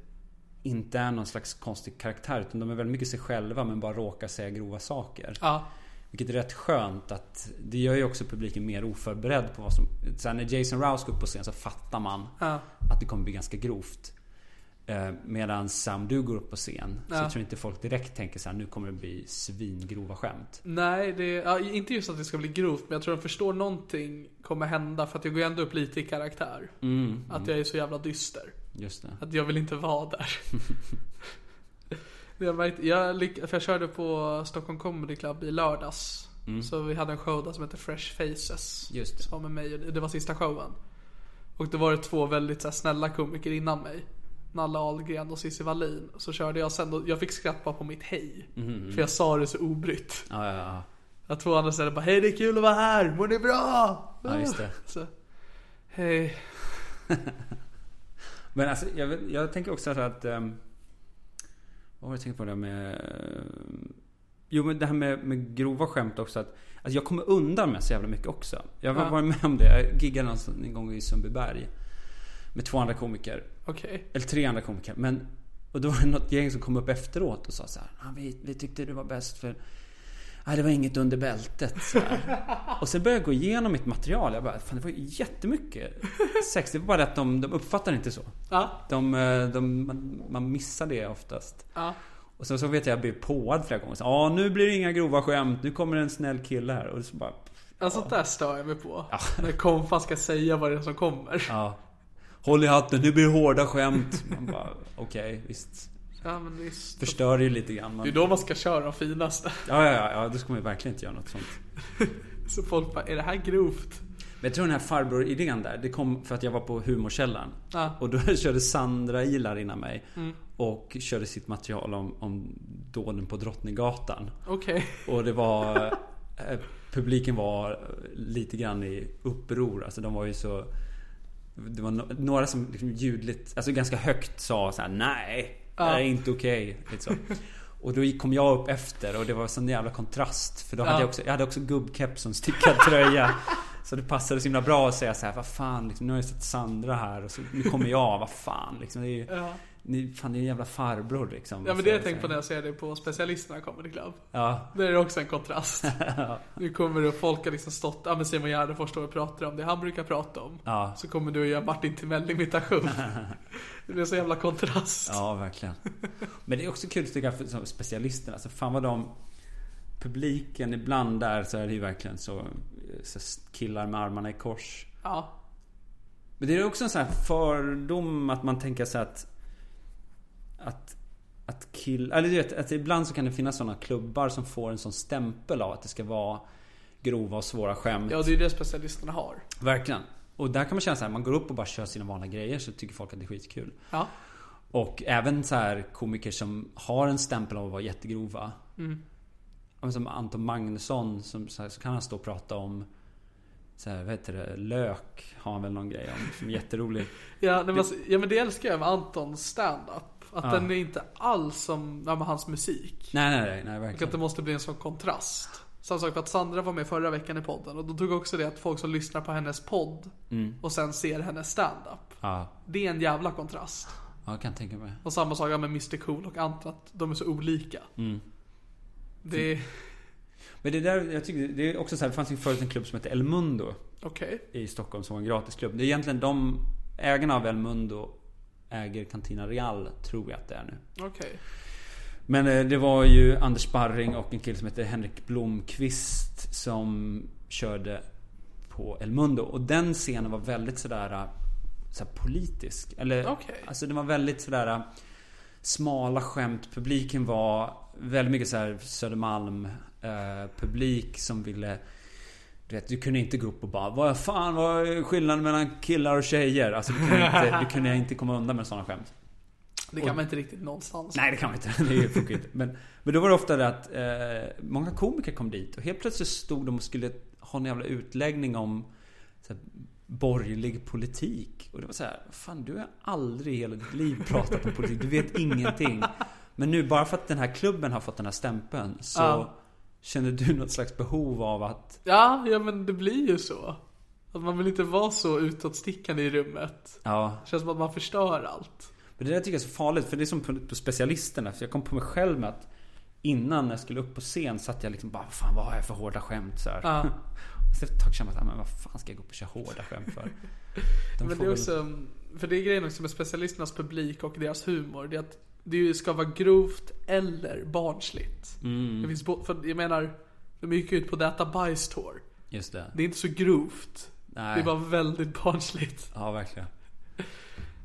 inte är någon slags konstig karaktär. Utan de är väldigt mycket sig själva men bara råkar säga grova saker. ja, Vilket är rätt skönt att det gör ju också publiken mer oförberedd på vad som... Så här, när Jason Rouse går upp på scen så fattar man ja. att det kommer bli ganska grovt. Eh, Medan om du går upp på scen så Ja. jag tror inte folk direkt tänker så här, nu kommer det bli svingrova skämt. Nej, det, ja, inte just att det ska bli grovt, men jag tror de förstår någonting kommer hända för att jag går ändå upp lite i karaktär. Mm, Att jag är så jävla dyster. just det. Att jag vill inte vara där. jag, märkte, jag, lyck- för jag körde på Stockholm Comedy Club i lördags. Så vi hade en show där som heter Fresh Faces. Mm. Just det. Som var med mig och det- var sista showen. Och då var det två väldigt så här, snälla komiker innan mig. Nalle Ahlgren och Cissi Wallin. Så körde jag sen, och jag fick skratta på mitt hej. För jag sa det så obrytt. Ja, ja, ja. Att två andra ställde bara Hej det är kul att vara här, mår ni bra? Ja, just det. Så, Hej. Men alltså, jag, jag tänker också så att... Um, vad var det jag tänkte på det med... ehm, jo, men det här med, med grova skämt också. Att, alltså jag kommer undan med så jävla mycket också. Jag har Ja. varit med om det. Jag giggade en gång i Sundbyberg. Med två andra komiker. Okej. Eller tre andra komiker. Men, och då var det något gäng som kom upp efteråt och sa så här. Ah, vi, vi tyckte du var bäst för... Nej, det var inget under bältet. Så. Och sen började jag gå igenom mitt material. Jag bara, fan det var jättemycket sex. Det var bara det att de, de uppfattar inte så. Ja. De, de, man, man missar det oftast. Ja. Och sen så vet jag att jag blev påad flera gånger. Ja, nu blir det inga grova skämt. Nu kommer en snäll kille här. Och så bara... Alltså sånt där stör jag mig på. När kompan ska säga vad det är som kommer. Ja. Håll i hatten, nu blir det hårda skämt. Man bara, okej, visst. Ja men visst. Förstör ju lite grann. Det Men, är då man ska köra de finaste. ja, ja, ja, ja, då ska man ju verkligen inte göra något sånt. Så folk bara, är det här grovt? Men jag tror den här farbror-idén där, det kom för att jag var på Humorkällan. Ja. Och då körde Sandra Ilar innan mig. Och körde sitt material om, om dåden på Drottninggatan. Okej. Och det var... eh, Publiken var lite grann i uppror. Alltså de var ju så... Det var några som liksom ljudligt, alltså ganska högt sa så här: Nej, det här är inte okej. Lite så. Och då kom jag upp efter och det var sån jävla kontrast. För då hade Ja. jag också, jag hade också gubbkeps och en stickad tröja. Så det passade så himla bra att säga så här: vad fan, liksom, nu har jag sett Sandra här och så, nu kommer jag, vad fan. Liksom, det är, ju- Ja. Ni, fan, det är en jävla farbror liksom. Ja men det jag tänkt på när jag ser det på specialisterna Comedy Club. Ja, Det är också en kontrast. Nu kommer det och folk har liksom stått, ja men Simon Gärdenfors står och pratar om det han brukar prata om. Ja. Så kommer du och göra Martin Timell-imitation. Det blir så jävla kontrast. Ja, verkligen. Men det är också kul tycker jag för specialisterna. Alltså fan vad de... Publiken ibland där så är det ju verkligen så, så killar med armarna i kors. Ja. Men det är också en sån här fördom att man tänker sig att... Att... Att kill... Eller du vet, att ibland så kan det finnas såna klubbar som får en sån stämpel av att det ska vara grova och svåra skämt. Ja, det är ju det specialisterna har. Verkligen. Och där kan man känna så här, man går upp och bara kör sina vanliga grejer så tycker folk att det är skitkul. Ja. Och även så här komiker som har en stämpel av att vara jättegrova. Men Som Anton Magnusson som, så, här, så kan han stå och prata om så här, vad heter det? Lök har han väl någon grej om som är jätterolig. Ja, men, alltså, ja men det älskar jag med Antons stand-up. Att Ja. den är inte alls som ja, hans musik. Nej, nej, nej, nej Och att verkligen. det måste bli en sån kontrast. Samma sak för att Sandra var med förra veckan i podden och då tog också det att folk som lyssnar på hennes podd och sen ser hennes stand-up. Ja, Det är en jävla kontrast. ja, jag kan tänka mig. Och samma sak med Mr Cool och Anton, att de är så olika. Det är, Men det där, jag tycker det är också så här, det fanns ju förut en klubb som hette El Mundo okej. i Stockholm som var en gratisklubb. Det är egentligen de ägarna av El Mundo äger Cantina Real, tror jag att det är nu. Okej. Men eh, det var ju Anders Sparring och en kille som heter Henrik Blomqvist som körde på El Mundo. Och den scenen var väldigt sådär, eh, sådär politisk. Eller, Okej. alltså den var väldigt sådär eh, smala skämt. Publiken var väldigt mycket såhär Södermalm eh, publik som ville du vet, du kunde inte gå upp och bara Vad fan, vad är skillnaden mellan killar och tjejer? Alltså du kunde inte, du kunde inte komma undan med sådana skämt. Det kan man inte riktigt någonstans. Nej det kan man inte. Det funkar inte. Men, men då var det ofta det att eh, många komiker kom dit och helt plötsligt stod de och skulle ha en jävla utläggning om här, borgerlig politik. Och det var så här, fan du har aldrig i hela ditt liv pratat om politik. Du vet ingenting. Men nu bara för att den här klubben har fått den här stämpeln så Ja. Känner du något slags behov av att Ja, ja men det blir ju så. Att man vill inte vara så utåtstickande i rummet. Ja, Det känns som att man förstör allt. Men det där tycker jag är så farligt för det är som på, specialisterna. För jag kom på mig själv med att innan jag skulle upp på scen satt jag liksom bara Fan vad har jag för hårda skämt så här. Ja. Så ett tag kände man att, men vad fan ska jag gå upp och köra hårda skämt för? De Men det är väl- också, för det är grejen också med specialisternas publik och deras humor. Det är att det ska vara grovt eller barnsligt. Mm. Det finns för jag menar, de gick ut på Data Bajs Tour. Just det. Det är inte så grovt. Nej. Det är bara väldigt barnsligt. Ja, verkligen.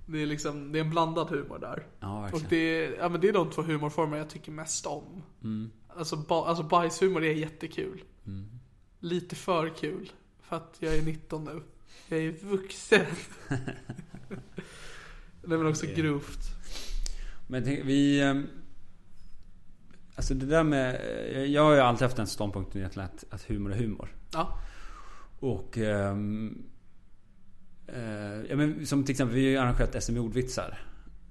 Det är liksom, det är en blandad humor där. Ja, Och verkligen. det är, ja men det är de två humorformer jag tycker mest om. Mm. Alltså, ba, alltså bajshumor är jättekul. Lite för kul. För att jag är 19 nu. Jag är vuxen. Nej men också grovt. Men tänk, vi... ehm, Alltså det där med... eh, Jag har ju alltid haft den ståndpunkten egentligen att, att humor är humor. Ja. Och... eh, ja, men som till exempel, vi har ju arrangerat SM i ordvitsar.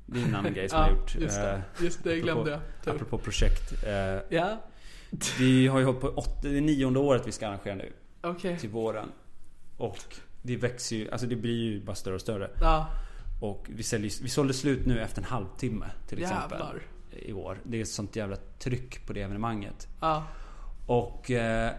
Det är en annan grej som jag har gjort. just det. Eh, Just det, glömde apropå- jag. Tur. Apropå projekt. Eh, Ja, vi har ju hållit på åtta, det är nionde året vi ska arrangera nu. okej. Till våren. Och det växer ju, alltså det blir ju bara större och större. Ja, Och vi, säljer, vi sålde slut nu efter en halvtimme till exempel. Jävlar. I år. Det är ett sånt jävla tryck på det evenemanget. ja, Och eh,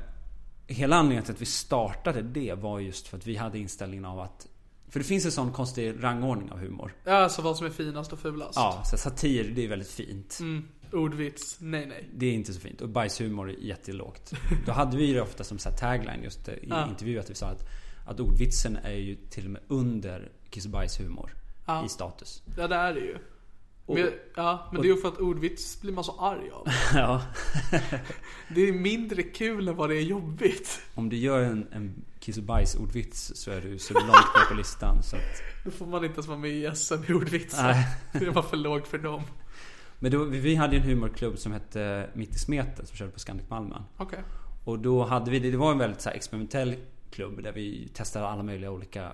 hela anledningen till att vi startade det var just för att vi hade inställningen av att För det finns en sån konstig rangordning av humor. ja alltså vad som är finast och fulast. Ja, så satir det är väldigt fint. Mm, ordvits, nej nej. Det är inte så fint. Och bajshumor är jättelågt. Då hade vi det ofta som så tagline just i Ja. intervju att vi sa att, att ordvitsen är ju till och med under kiss och bajshumor Ja. i status. Ja det är det ju. Och- Men, ja, men det är ju för att ordvits blir man så arg av. ja. Det är mindre kul än vad det är jobbigt. Om du gör en, en kiss och bajs-ordvits så är du så långt ner på listan så att... Då får man inte ens vara med i SM i ordvitsar. Det var för lågt för dem. Men då, vi hade ju en humorklubb som hette Mitt i smeten som körde på Scandic Malmön. Okej. Och då hade vi det, var en väldigt så experimentell klubb där vi testade alla möjliga olika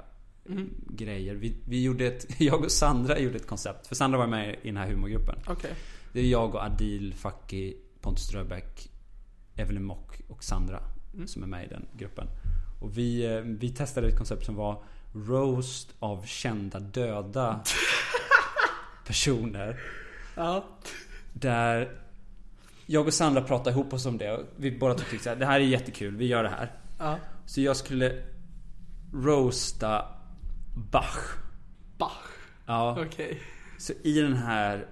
grejer. Vi, vi gjorde ett, jag och Sandra gjorde ett koncept. För Sandra var med i den här humorgruppen. Okej. Det är jag och Adil, Fakki, Pontus Ströbeck, Evelyn Mock och Sandra som är med i den gruppen. Och vi, eh, vi testade ett koncept som var Roast av kända döda personer. Ja. Där jag och Sandra pratade ihop oss om det och vi båda tyckte här, det här är jättekul, vi gör det här. Ja. Så jag skulle roasta Bach. Bach. Ja. Okej. Så i den här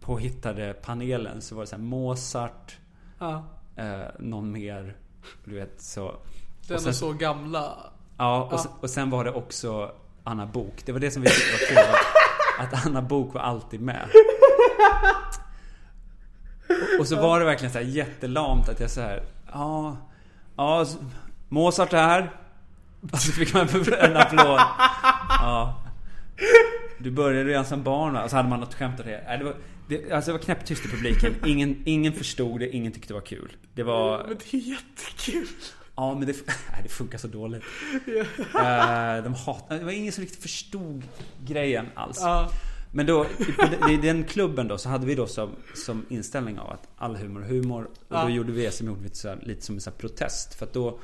påhittade panelen så var det så här Mozart, Ja. eh, någon mer, du vet så. Den sen- är så gamla. Ja, och, Sen, och sen var det också Anna Bok. Det var det som vi tyckte var kul. Att, Anna Bok var alltid med. Och, och så var det verkligen så här jättelamt att jag så här, ja, ja, Mozart är här. Och så fick man en applåd. Ja. Du började redan som barn va? Och så hade man något skämt av det. Nej, det var, det, alltså det var knäpptyst i publiken. Ingen, ingen förstod det, ingen tyckte det var kul. Det var... Men det är jättekul. Ja men det, nej, det funkar så dåligt. Eh, de hat, det var ingen som riktigt förstod grejen alls. Ja. Men då, i, den- klubben då så hade vi då som, som inställning av att all humor är humor. Och Ja. då gjorde vi SM ordvitsar lite som en protest. För att då,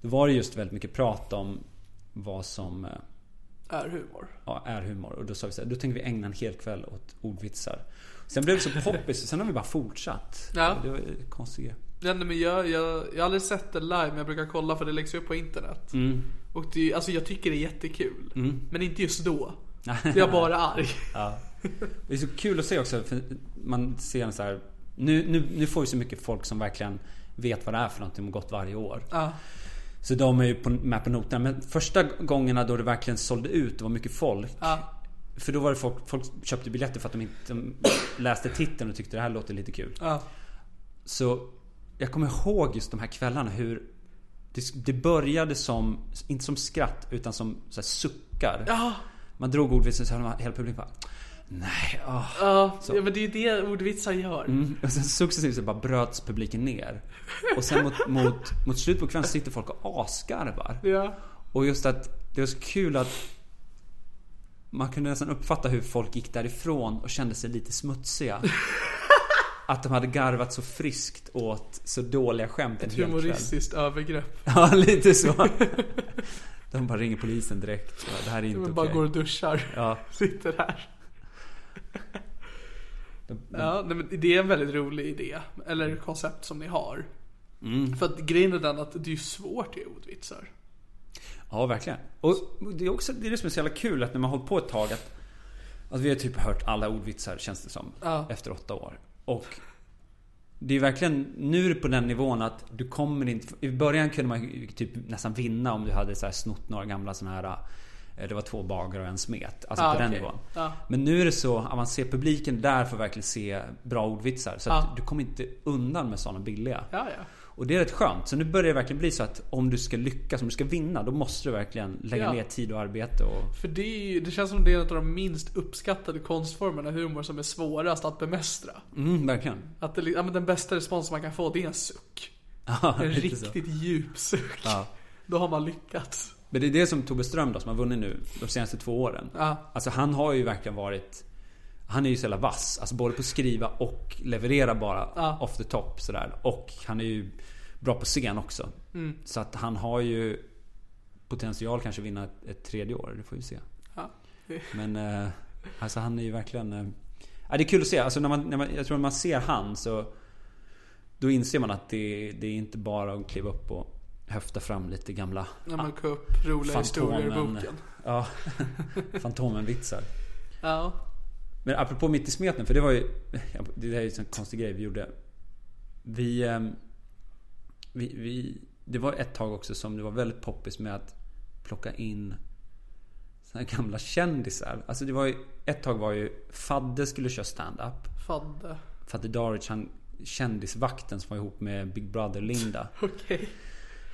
då var det just väldigt mycket prat om vad som eh, Är humor. ja, är humor. Och då sa vi så här, då tänkte vi ägna en hel kväll åt ordvitsar. Sen blev det så poppis sen har vi bara fortsatt. Ja. Det var konstigt. Ja, men jag, jag, jag har aldrig sett det live men jag brukar kolla för det läggs ju upp på internet. Mm. Och det, alltså jag tycker det är jättekul. Men inte just då. Jag är bara arg. Ja. Det är så kul att se också för man ser en så här nu, nu, nu får vi så mycket folk som verkligen vet vad det är för någonting och gått varje år. Ja. Så de är ju på, med på noterna. Men första gångerna då det verkligen sålde ut, det var mycket folk. Ja. För då var det folk, folk köpte biljetter för att de inte de läste titeln och tyckte det här låter lite kul. Ja. Så jag kommer ihåg just de här kvällarna hur det, det började som, inte som skratt utan som så suckar. Ja. Man drog ordvitsen så hade man hela publiken bara Nej, åh. Ja, ja, men det är ju det ordvitsar gör. Mm. Och sen successivt så bara bröts publiken ner. Och sen mot, mot, mot slutet på kvällen sitter folk och asgarvar. Ja. Och just att det var så kul att man kunde nästan uppfatta hur folk gick därifrån och kände sig lite smutsiga. Att de hade garvat så friskt åt så dåliga skämt Ett humoristiskt övergrepp. Ja, lite så. De bara ringer polisen direkt. Det här är inte okej. bara går och duschar. Ja, Sitter här. Ja, det är en väldigt rolig idé. Eller koncept som ni har. Mm. För att grejen är den att det är ju svårt att ge ordvitsar. Ja, verkligen. Och det är också det, är det som är så jävla kul att när man hållit på ett tag att, att vi har typ hört alla ordvitsar känns det som. Ja. Efter åtta år. Och det är verkligen, nu är det på den nivån att du kommer inte... I början kunde man typ nästan vinna om du hade så här snott några gamla såna här det var två bagare och en smet. Alltså Ja, på den nivån. Ja. Men nu är det så att man ser publiken där för att verkligen se bra ordvitsar. Så att Ja. du kommer inte undan med sådana billiga. Ja, ja. Och det är rätt skönt. Så nu börjar det verkligen bli så att om du ska lyckas, om du ska vinna, då måste du verkligen lägga Ja. ner tid och arbete och... För det, är, ju- det känns som det är en av de minst uppskattade konstformerna humor som är svårast att bemästra. Mm, verkligen. Att det, ja, men den bästa responsen man kan få det är en suck. En lite så. riktigt djup suck. Då har man lyckats. Men det är det som Tobbe Ström då, som har vunnit nu de senaste två åren. Ja. Alltså han har ju verkligen varit... Han är ju så jävla vass. Alltså både på att skriva och leverera bara Ja. off the top sådär. Och han är ju bra på scen också. Mm. Så att han har ju potential kanske vinna ett, ett tredje år. Det får vi se. Ja. Men eh, alltså han är ju verkligen... Eh, ja, det är kul att se. Alltså när man, när man, jag tror när man ser han så... Då inser man att det, det är inte bara att kliva upp och höfta fram lite gamla När man kan upp roliga historier i boken. Ja, Fantomen-vitsar. Ja. Men apropå Mitt i smeten, för det var ju... ja, Det där är ju en konstig grej vi gjorde. Vi, ehm, vi, vi... Det var ett tag också som det var väldigt poppis med att plocka in såna här gamla kändisar. Alltså det var ju... Ett tag var ju... Fadde skulle köra stand-up. Fadde. Fadde Daric, han kändisvakten som var ihop med Big Brother Linda. Okej.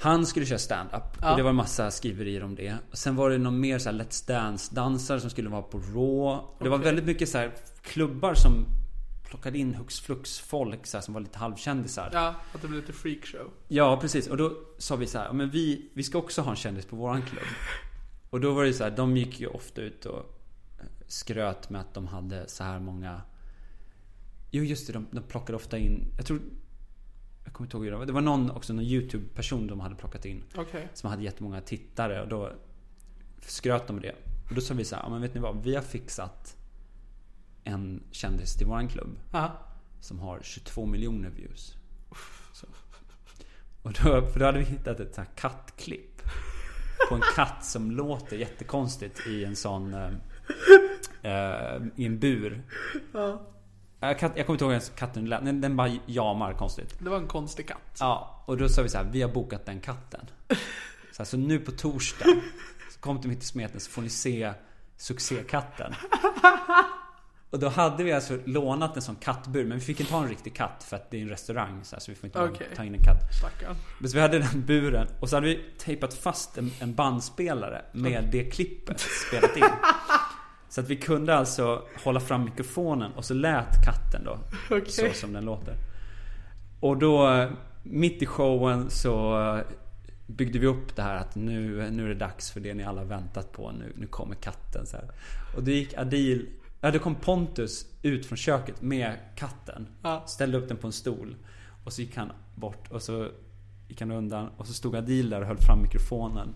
Han skulle köra stand-up Ja. och det var en massa skriverier om det. Och sen var det någon mer så här Let's Dance-dansare som skulle vara på Raw. Och Det var väldigt mycket så här klubbar som plockade in hux flux folk så här, som var lite halvkändisar. Ja. Ja, att det blir lite freakshow. precis. Och då sa vi så här, "Ja, men vi, vi ska också ha en kändis på våran klubb. Och då var det så här, de gick ju ofta ut och skröt med att de hade så här många Jo just det, de, de plockade ofta in Jag tror Jag kommer inte ihåg hur det var. Det var någon också, någon YouTube-person de hade plockat in Okej. som hade jättemånga tittare och då skröt de det. Och då sa vi så här, ja men vet ni vad? Vi har fixat en kändis till våran klubb Ja. som har 22 miljoner views. Så. Och då, för då hade vi hittat ett så här kattklipp. På en katt som låter jättekonstigt i en sån... Eh, eh, I en bur. ja. Jag, kan, jag kommer inte ihåg hur katten lät. Den, den bara jamar konstigt. Det var en konstig katt. Ja, och då sa vi så här, vi har bokat den katten. Så, här, så nu på torsdag, så kom till Mitt i smeten så får ni se succékatten. Och då hade vi alltså lånat en sån kattbur, men vi fick inte ha en riktig katt för att det är en restaurang så, här, så vi får inte Okej. ta in en katt. Stackarn. Men så vi hade den buren och så hade vi tejpat fast en, en bandspelare med det klippet spelat in. Så att vi kunde alltså hålla fram mikrofonen och så lät katten då Okej. så som den låter. Och då mitt i showen så byggde vi upp det här att nu, nu är det dags för det ni alla väntat på. Nu, nu kommer katten. Så här. Och då gick Adil, ja då kom Pontus ut från köket med katten. Ja. Ställde upp den på en stol. Och så gick han bort och så gick han undan. Och så stod Adil där och höll fram mikrofonen.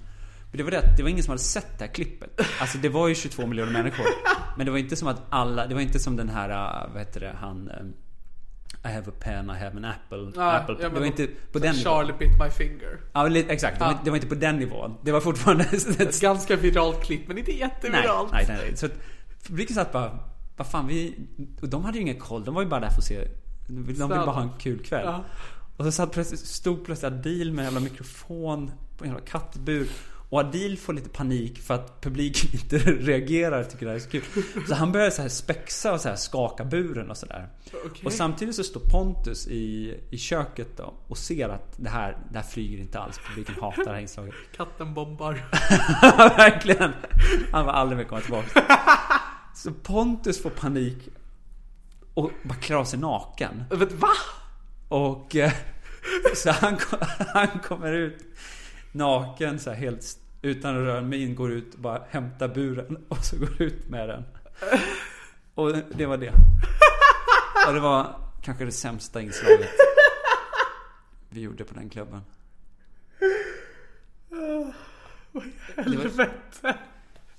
Men det var det att det var ingen som hade sett det här klippet. Alltså det var ju 22 miljoner människor. Men det var inte som att alla, det var inte som den här, äh, vad heter det, han... äh, I have a pen, I have an apple. Ja, apple ja, det var inte på den Charlie nivån. bit my finger. Ja, lite- exakt. Det var, det var inte på den nivån. Det var fortfarande ett ganska viralt klipp, men inte jätteviralt. nej, nej, nej. Så publiken satt bara, vad fan vi... Och de hade ju ingen koll, de var ju bara där för att se... De ville bara ha en kul kväll. Ja. Och så satt stod plötsligt Adil med en jävla mikrofon på en jävla kattbur. Och Adil får lite panik för att publiken inte reagerar tycker det här är så kul. Så han börjar så här spexa och så här skaka buren och sådär. Okej. Och samtidigt så står Pontus i, i köket då och ser att det här, det här flyger inte alls. Publiken hatar det här inslaget. Katten bombar. Verkligen. Han var aldrig mer komma tillbaka. Så Pontus får panik och bara klär av sig naken. Vet, va? Och eh, så han, han kommer ut naken så här helt utan att röra en min, går ut och bara hämtar buren och så går ut med den. Och det var det. Och det var kanske det sämsta inslaget vi gjorde på den klubben. Det var, Helvete.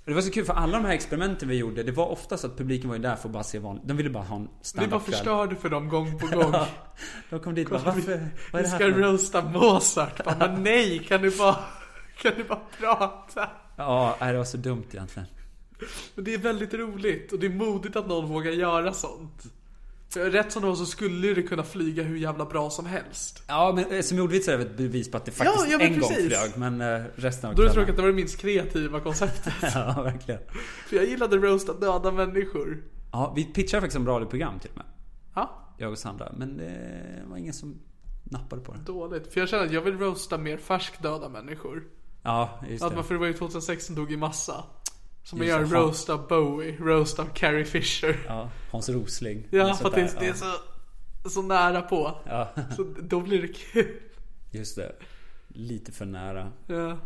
Det var så kul för alla de här experimenten vi gjorde, det var oftast att publiken var ju där för att bara se vanligt. De ville bara ha en Vi bara förstörde för dem gång på gång. De kom dit och bara, varför? Vad är Vi det här ska för något?" roasta Mozart. Bara, men nej, kan du bara, kan du bara prata? Ja, nej, det var så dumt egentligen. Men det är väldigt roligt och det är modigt att någon vågar göra sånt. Rätt som det var så skulle det kunna flyga hur jävla bra som helst. Ja, men eh, som ordvitsar är väl ett bevis på att det faktiskt ja, men en gång precis. flög. Men eh, resten av Då är det kvällen- tråkigt att det var det minst kreativa konceptet. Ja, verkligen. För jag gillade roasta döda människor. Ja, vi pitchade faktiskt som radioprogram till och med. Ja, Jag och Sandra. Men det var ingen som nappade på det. dåligt. För jag känner att jag vill roasta mer färskdöda människor. Ja, just Att det. man, för det var ju 2016 dog i massa. Som Just gör det. roast av Bowie, roast av Carrie Fisher. Ja, Hans Rosling. Ja, för att det, det är så, så nära på. Ja, Så då blir det kul. just det. Lite för nära. Ja.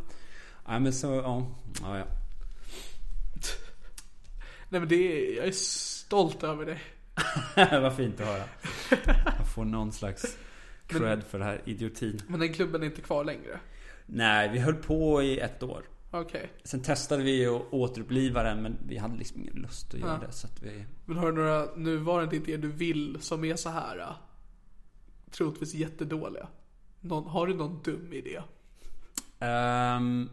Nej men så, ja. Ja, ja. Nej men det är, jag är stolt över dig. Vad fint att höra. Jag får någon slags cred för det här idiotin. Men den klubben är inte kvar längre. Nej, vi höll på i ett år. Okej. Sen testade vi att återuppliva den men vi hade liksom ingen lust att göra Ja. det. Så att vi... Men har du några nuvarande idéer du vill som är så här äh, troligtvis jättedåliga? Någon, har du någon dum idé? Ehm,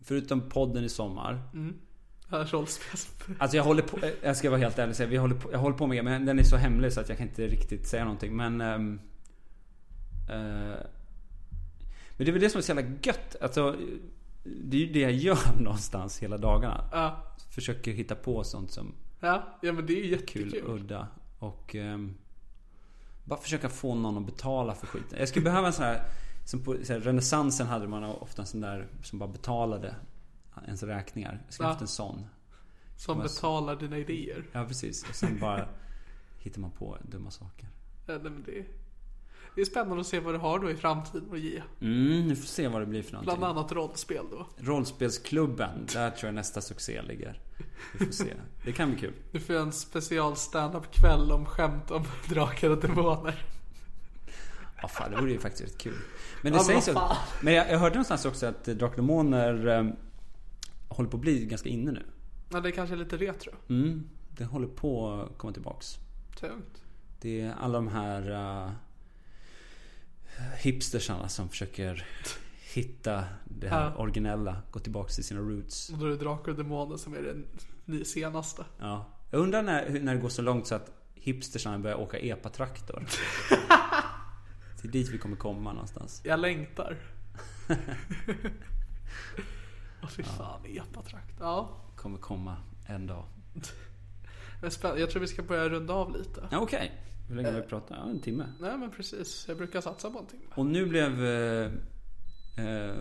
förutom podden i sommar. Rollspels... Alltså jag håller på, eh, jag ska vara helt ärlig säga, vi håller på, jag håller på med men den är så hemlig så att jag kan inte riktigt säga någonting. Men... ehm, eh, men det är väl det som är så jävla gött. Alltså, det är ju det jag gör någonstans hela dagarna. Ja. Försöker hitta på sånt som Ja, ja men det är ju kul, jättekul. udda. Och ehm, bara försöka få någon att betala för skiten. Jag skulle behöva en sån här, som på så här, renässansen hade man ofta en sån där som bara betalade ens räkningar. Jag skulle Ja. haft en sån. Som Vad- betalar dina idéer. Ja precis. Och sen bara hittar man på dumma saker. Ja, nej, men det, det är spännande att se vad du har då i framtiden att ge. Mm, vi får se vad det blir för någonting. Bland annat rollspel då. Rollspelsklubben, där tror jag nästa succé ligger. Vi får se. Det kan bli kul. Du får en special stand-up kväll om skämt om drakar och demoner. Ja fan, det vore ju faktiskt rätt kul. Men det Ja, sägs ju... Men jag, jag hörde någonstans också att Drakar och eh, håller på att bli ganska inne nu. Ja, det är kanske är lite retro. Mm, den håller på att komma tillbaks. Tungt. Det är alla de här uh, hipstersarna som försöker hitta det här Ja. originella, gå tillbaks till sina roots. Och då är det drakar och demoner som är den ny- senaste. Ja. Jag undrar när, när det går så långt så att hipstersarna börjar åka epatraktor. det är dit vi kommer komma någonstans. Jag längtar. Åh fy fan, epatrakt. Ja. Kommer komma en dag. Jag tror vi ska börja runda av lite. Ja, Okej, hur länge har vi pratat? Ja, en timme. Nej men precis, jag brukar satsa på en timme. Och nu blev eh, eh,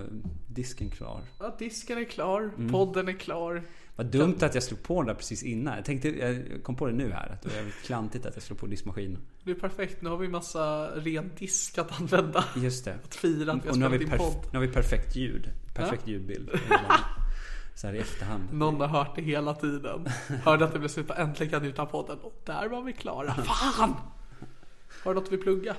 disken klar. Ja, disken är klar, Mm. podden är klar. Vad dumt att jag slog på den där precis innan. Jag tänkte, jag kom på det nu här. Att det var jävligt klantigt att jag slog på diskmaskinen. Det är perfekt, nu har vi massa ren disk att använda. Just det. Att fira att vi har vi spelat in perf- podd. nu har vi perfekt ljud. Perfekt ljudbild. Så här i efterhand. Någon har hört det hela tiden. Hörde att det blev slut på äntligen utan podden. Och där var vi klara. Fan! Har du något vi plugga?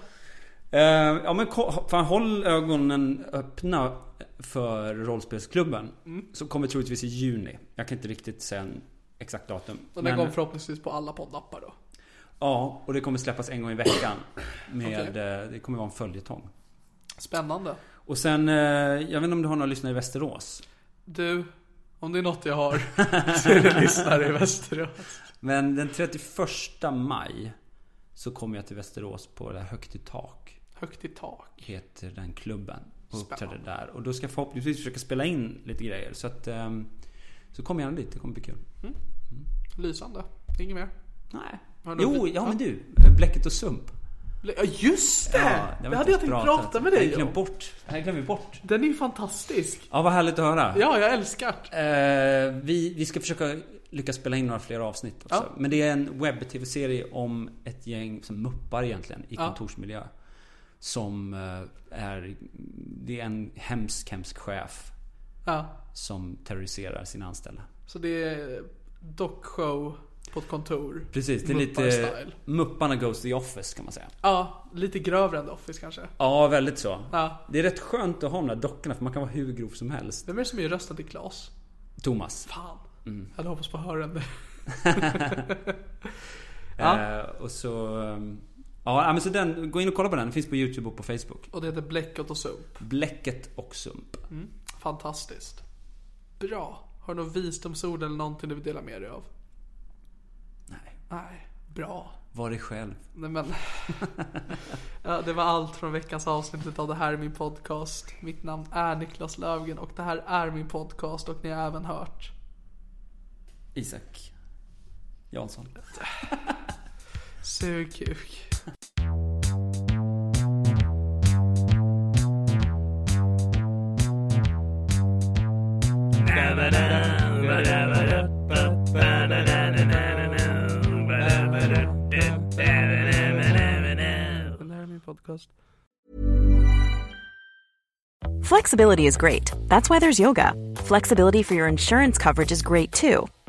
Eh, ja men fan, håll ögonen öppna för rollspelsklubben. Mm. Så kommer troligtvis i juni. Jag kan inte riktigt säga en exakt datum. Och den kommer förhoppningsvis på alla poddappar då. Ja, och det kommer släppas en gång i veckan. Med, Okej. eh, Det kommer vara en följetong. Spännande. Och sen, eh, jag vet inte om du har några lyssnare i Västerås? Du, om det är något jag har så är det lyssnare i Västerås. Men den 31 maj så kommer jag till Västerås på det här Högt i tak. Högt i tak. Heter den klubben. Och uppträder där. Och då ska jag förhoppningsvis försöka spela in lite grejer. Så att... ehm, Så kom gärna dit, det kommer bli kul. Lysande. Inget mer? Nej. Jo, ja men Ja. du. Bläcket och sump. Ja just det! var det inte hade jag tänkt prata med dig om. bort. Jag glömde bort. Den är ju fantastisk. Ja, vad härligt att höra. Ja, jag älskar det. Eh, vi, vi ska försöka lyckas spela in några fler avsnitt också. Ja. Men det är en webb-tv-serie om ett gäng som muppar egentligen i Ja. kontorsmiljö. Som eh, är... Det är en hemsk, hemsk chef Ja. som terroriserar sina anställda. Så det är dockshow på ett kontor. Precis, det är lite... Muppar-style. Mupparna Goes to the Office kan man säga. Ja, lite grövre än The Office kanske. Ja, väldigt så. Ja. Det är rätt skönt att ha de där dockorna för man kan vara hur grov som helst. Vem är det som är rösten till Klas? Thomas. Fan. Mm. Jag hade hoppats på att höra den. Eh, och så... ehm, Ja, men så den, gå in och kolla på den. Den finns på YouTube och på Facebook. Och det heter Bläcket och Sump. Bläcket och Sump. Fantastiskt. Bra. Har du något visdomsord eller någonting du vill dela med dig av? Nej, Nej. Bra. var dig själv. Nej men. ja, det var allt från veckans avsnitt av Det här är min podcast. Mitt namn är Niklas Löfgren och det här är min podcast och ni har även hört. Isak Jansson. Sug kuk. Det här är. Flexibility is great. That's why there's yoga. Flexibility for your insurance coverage is great too.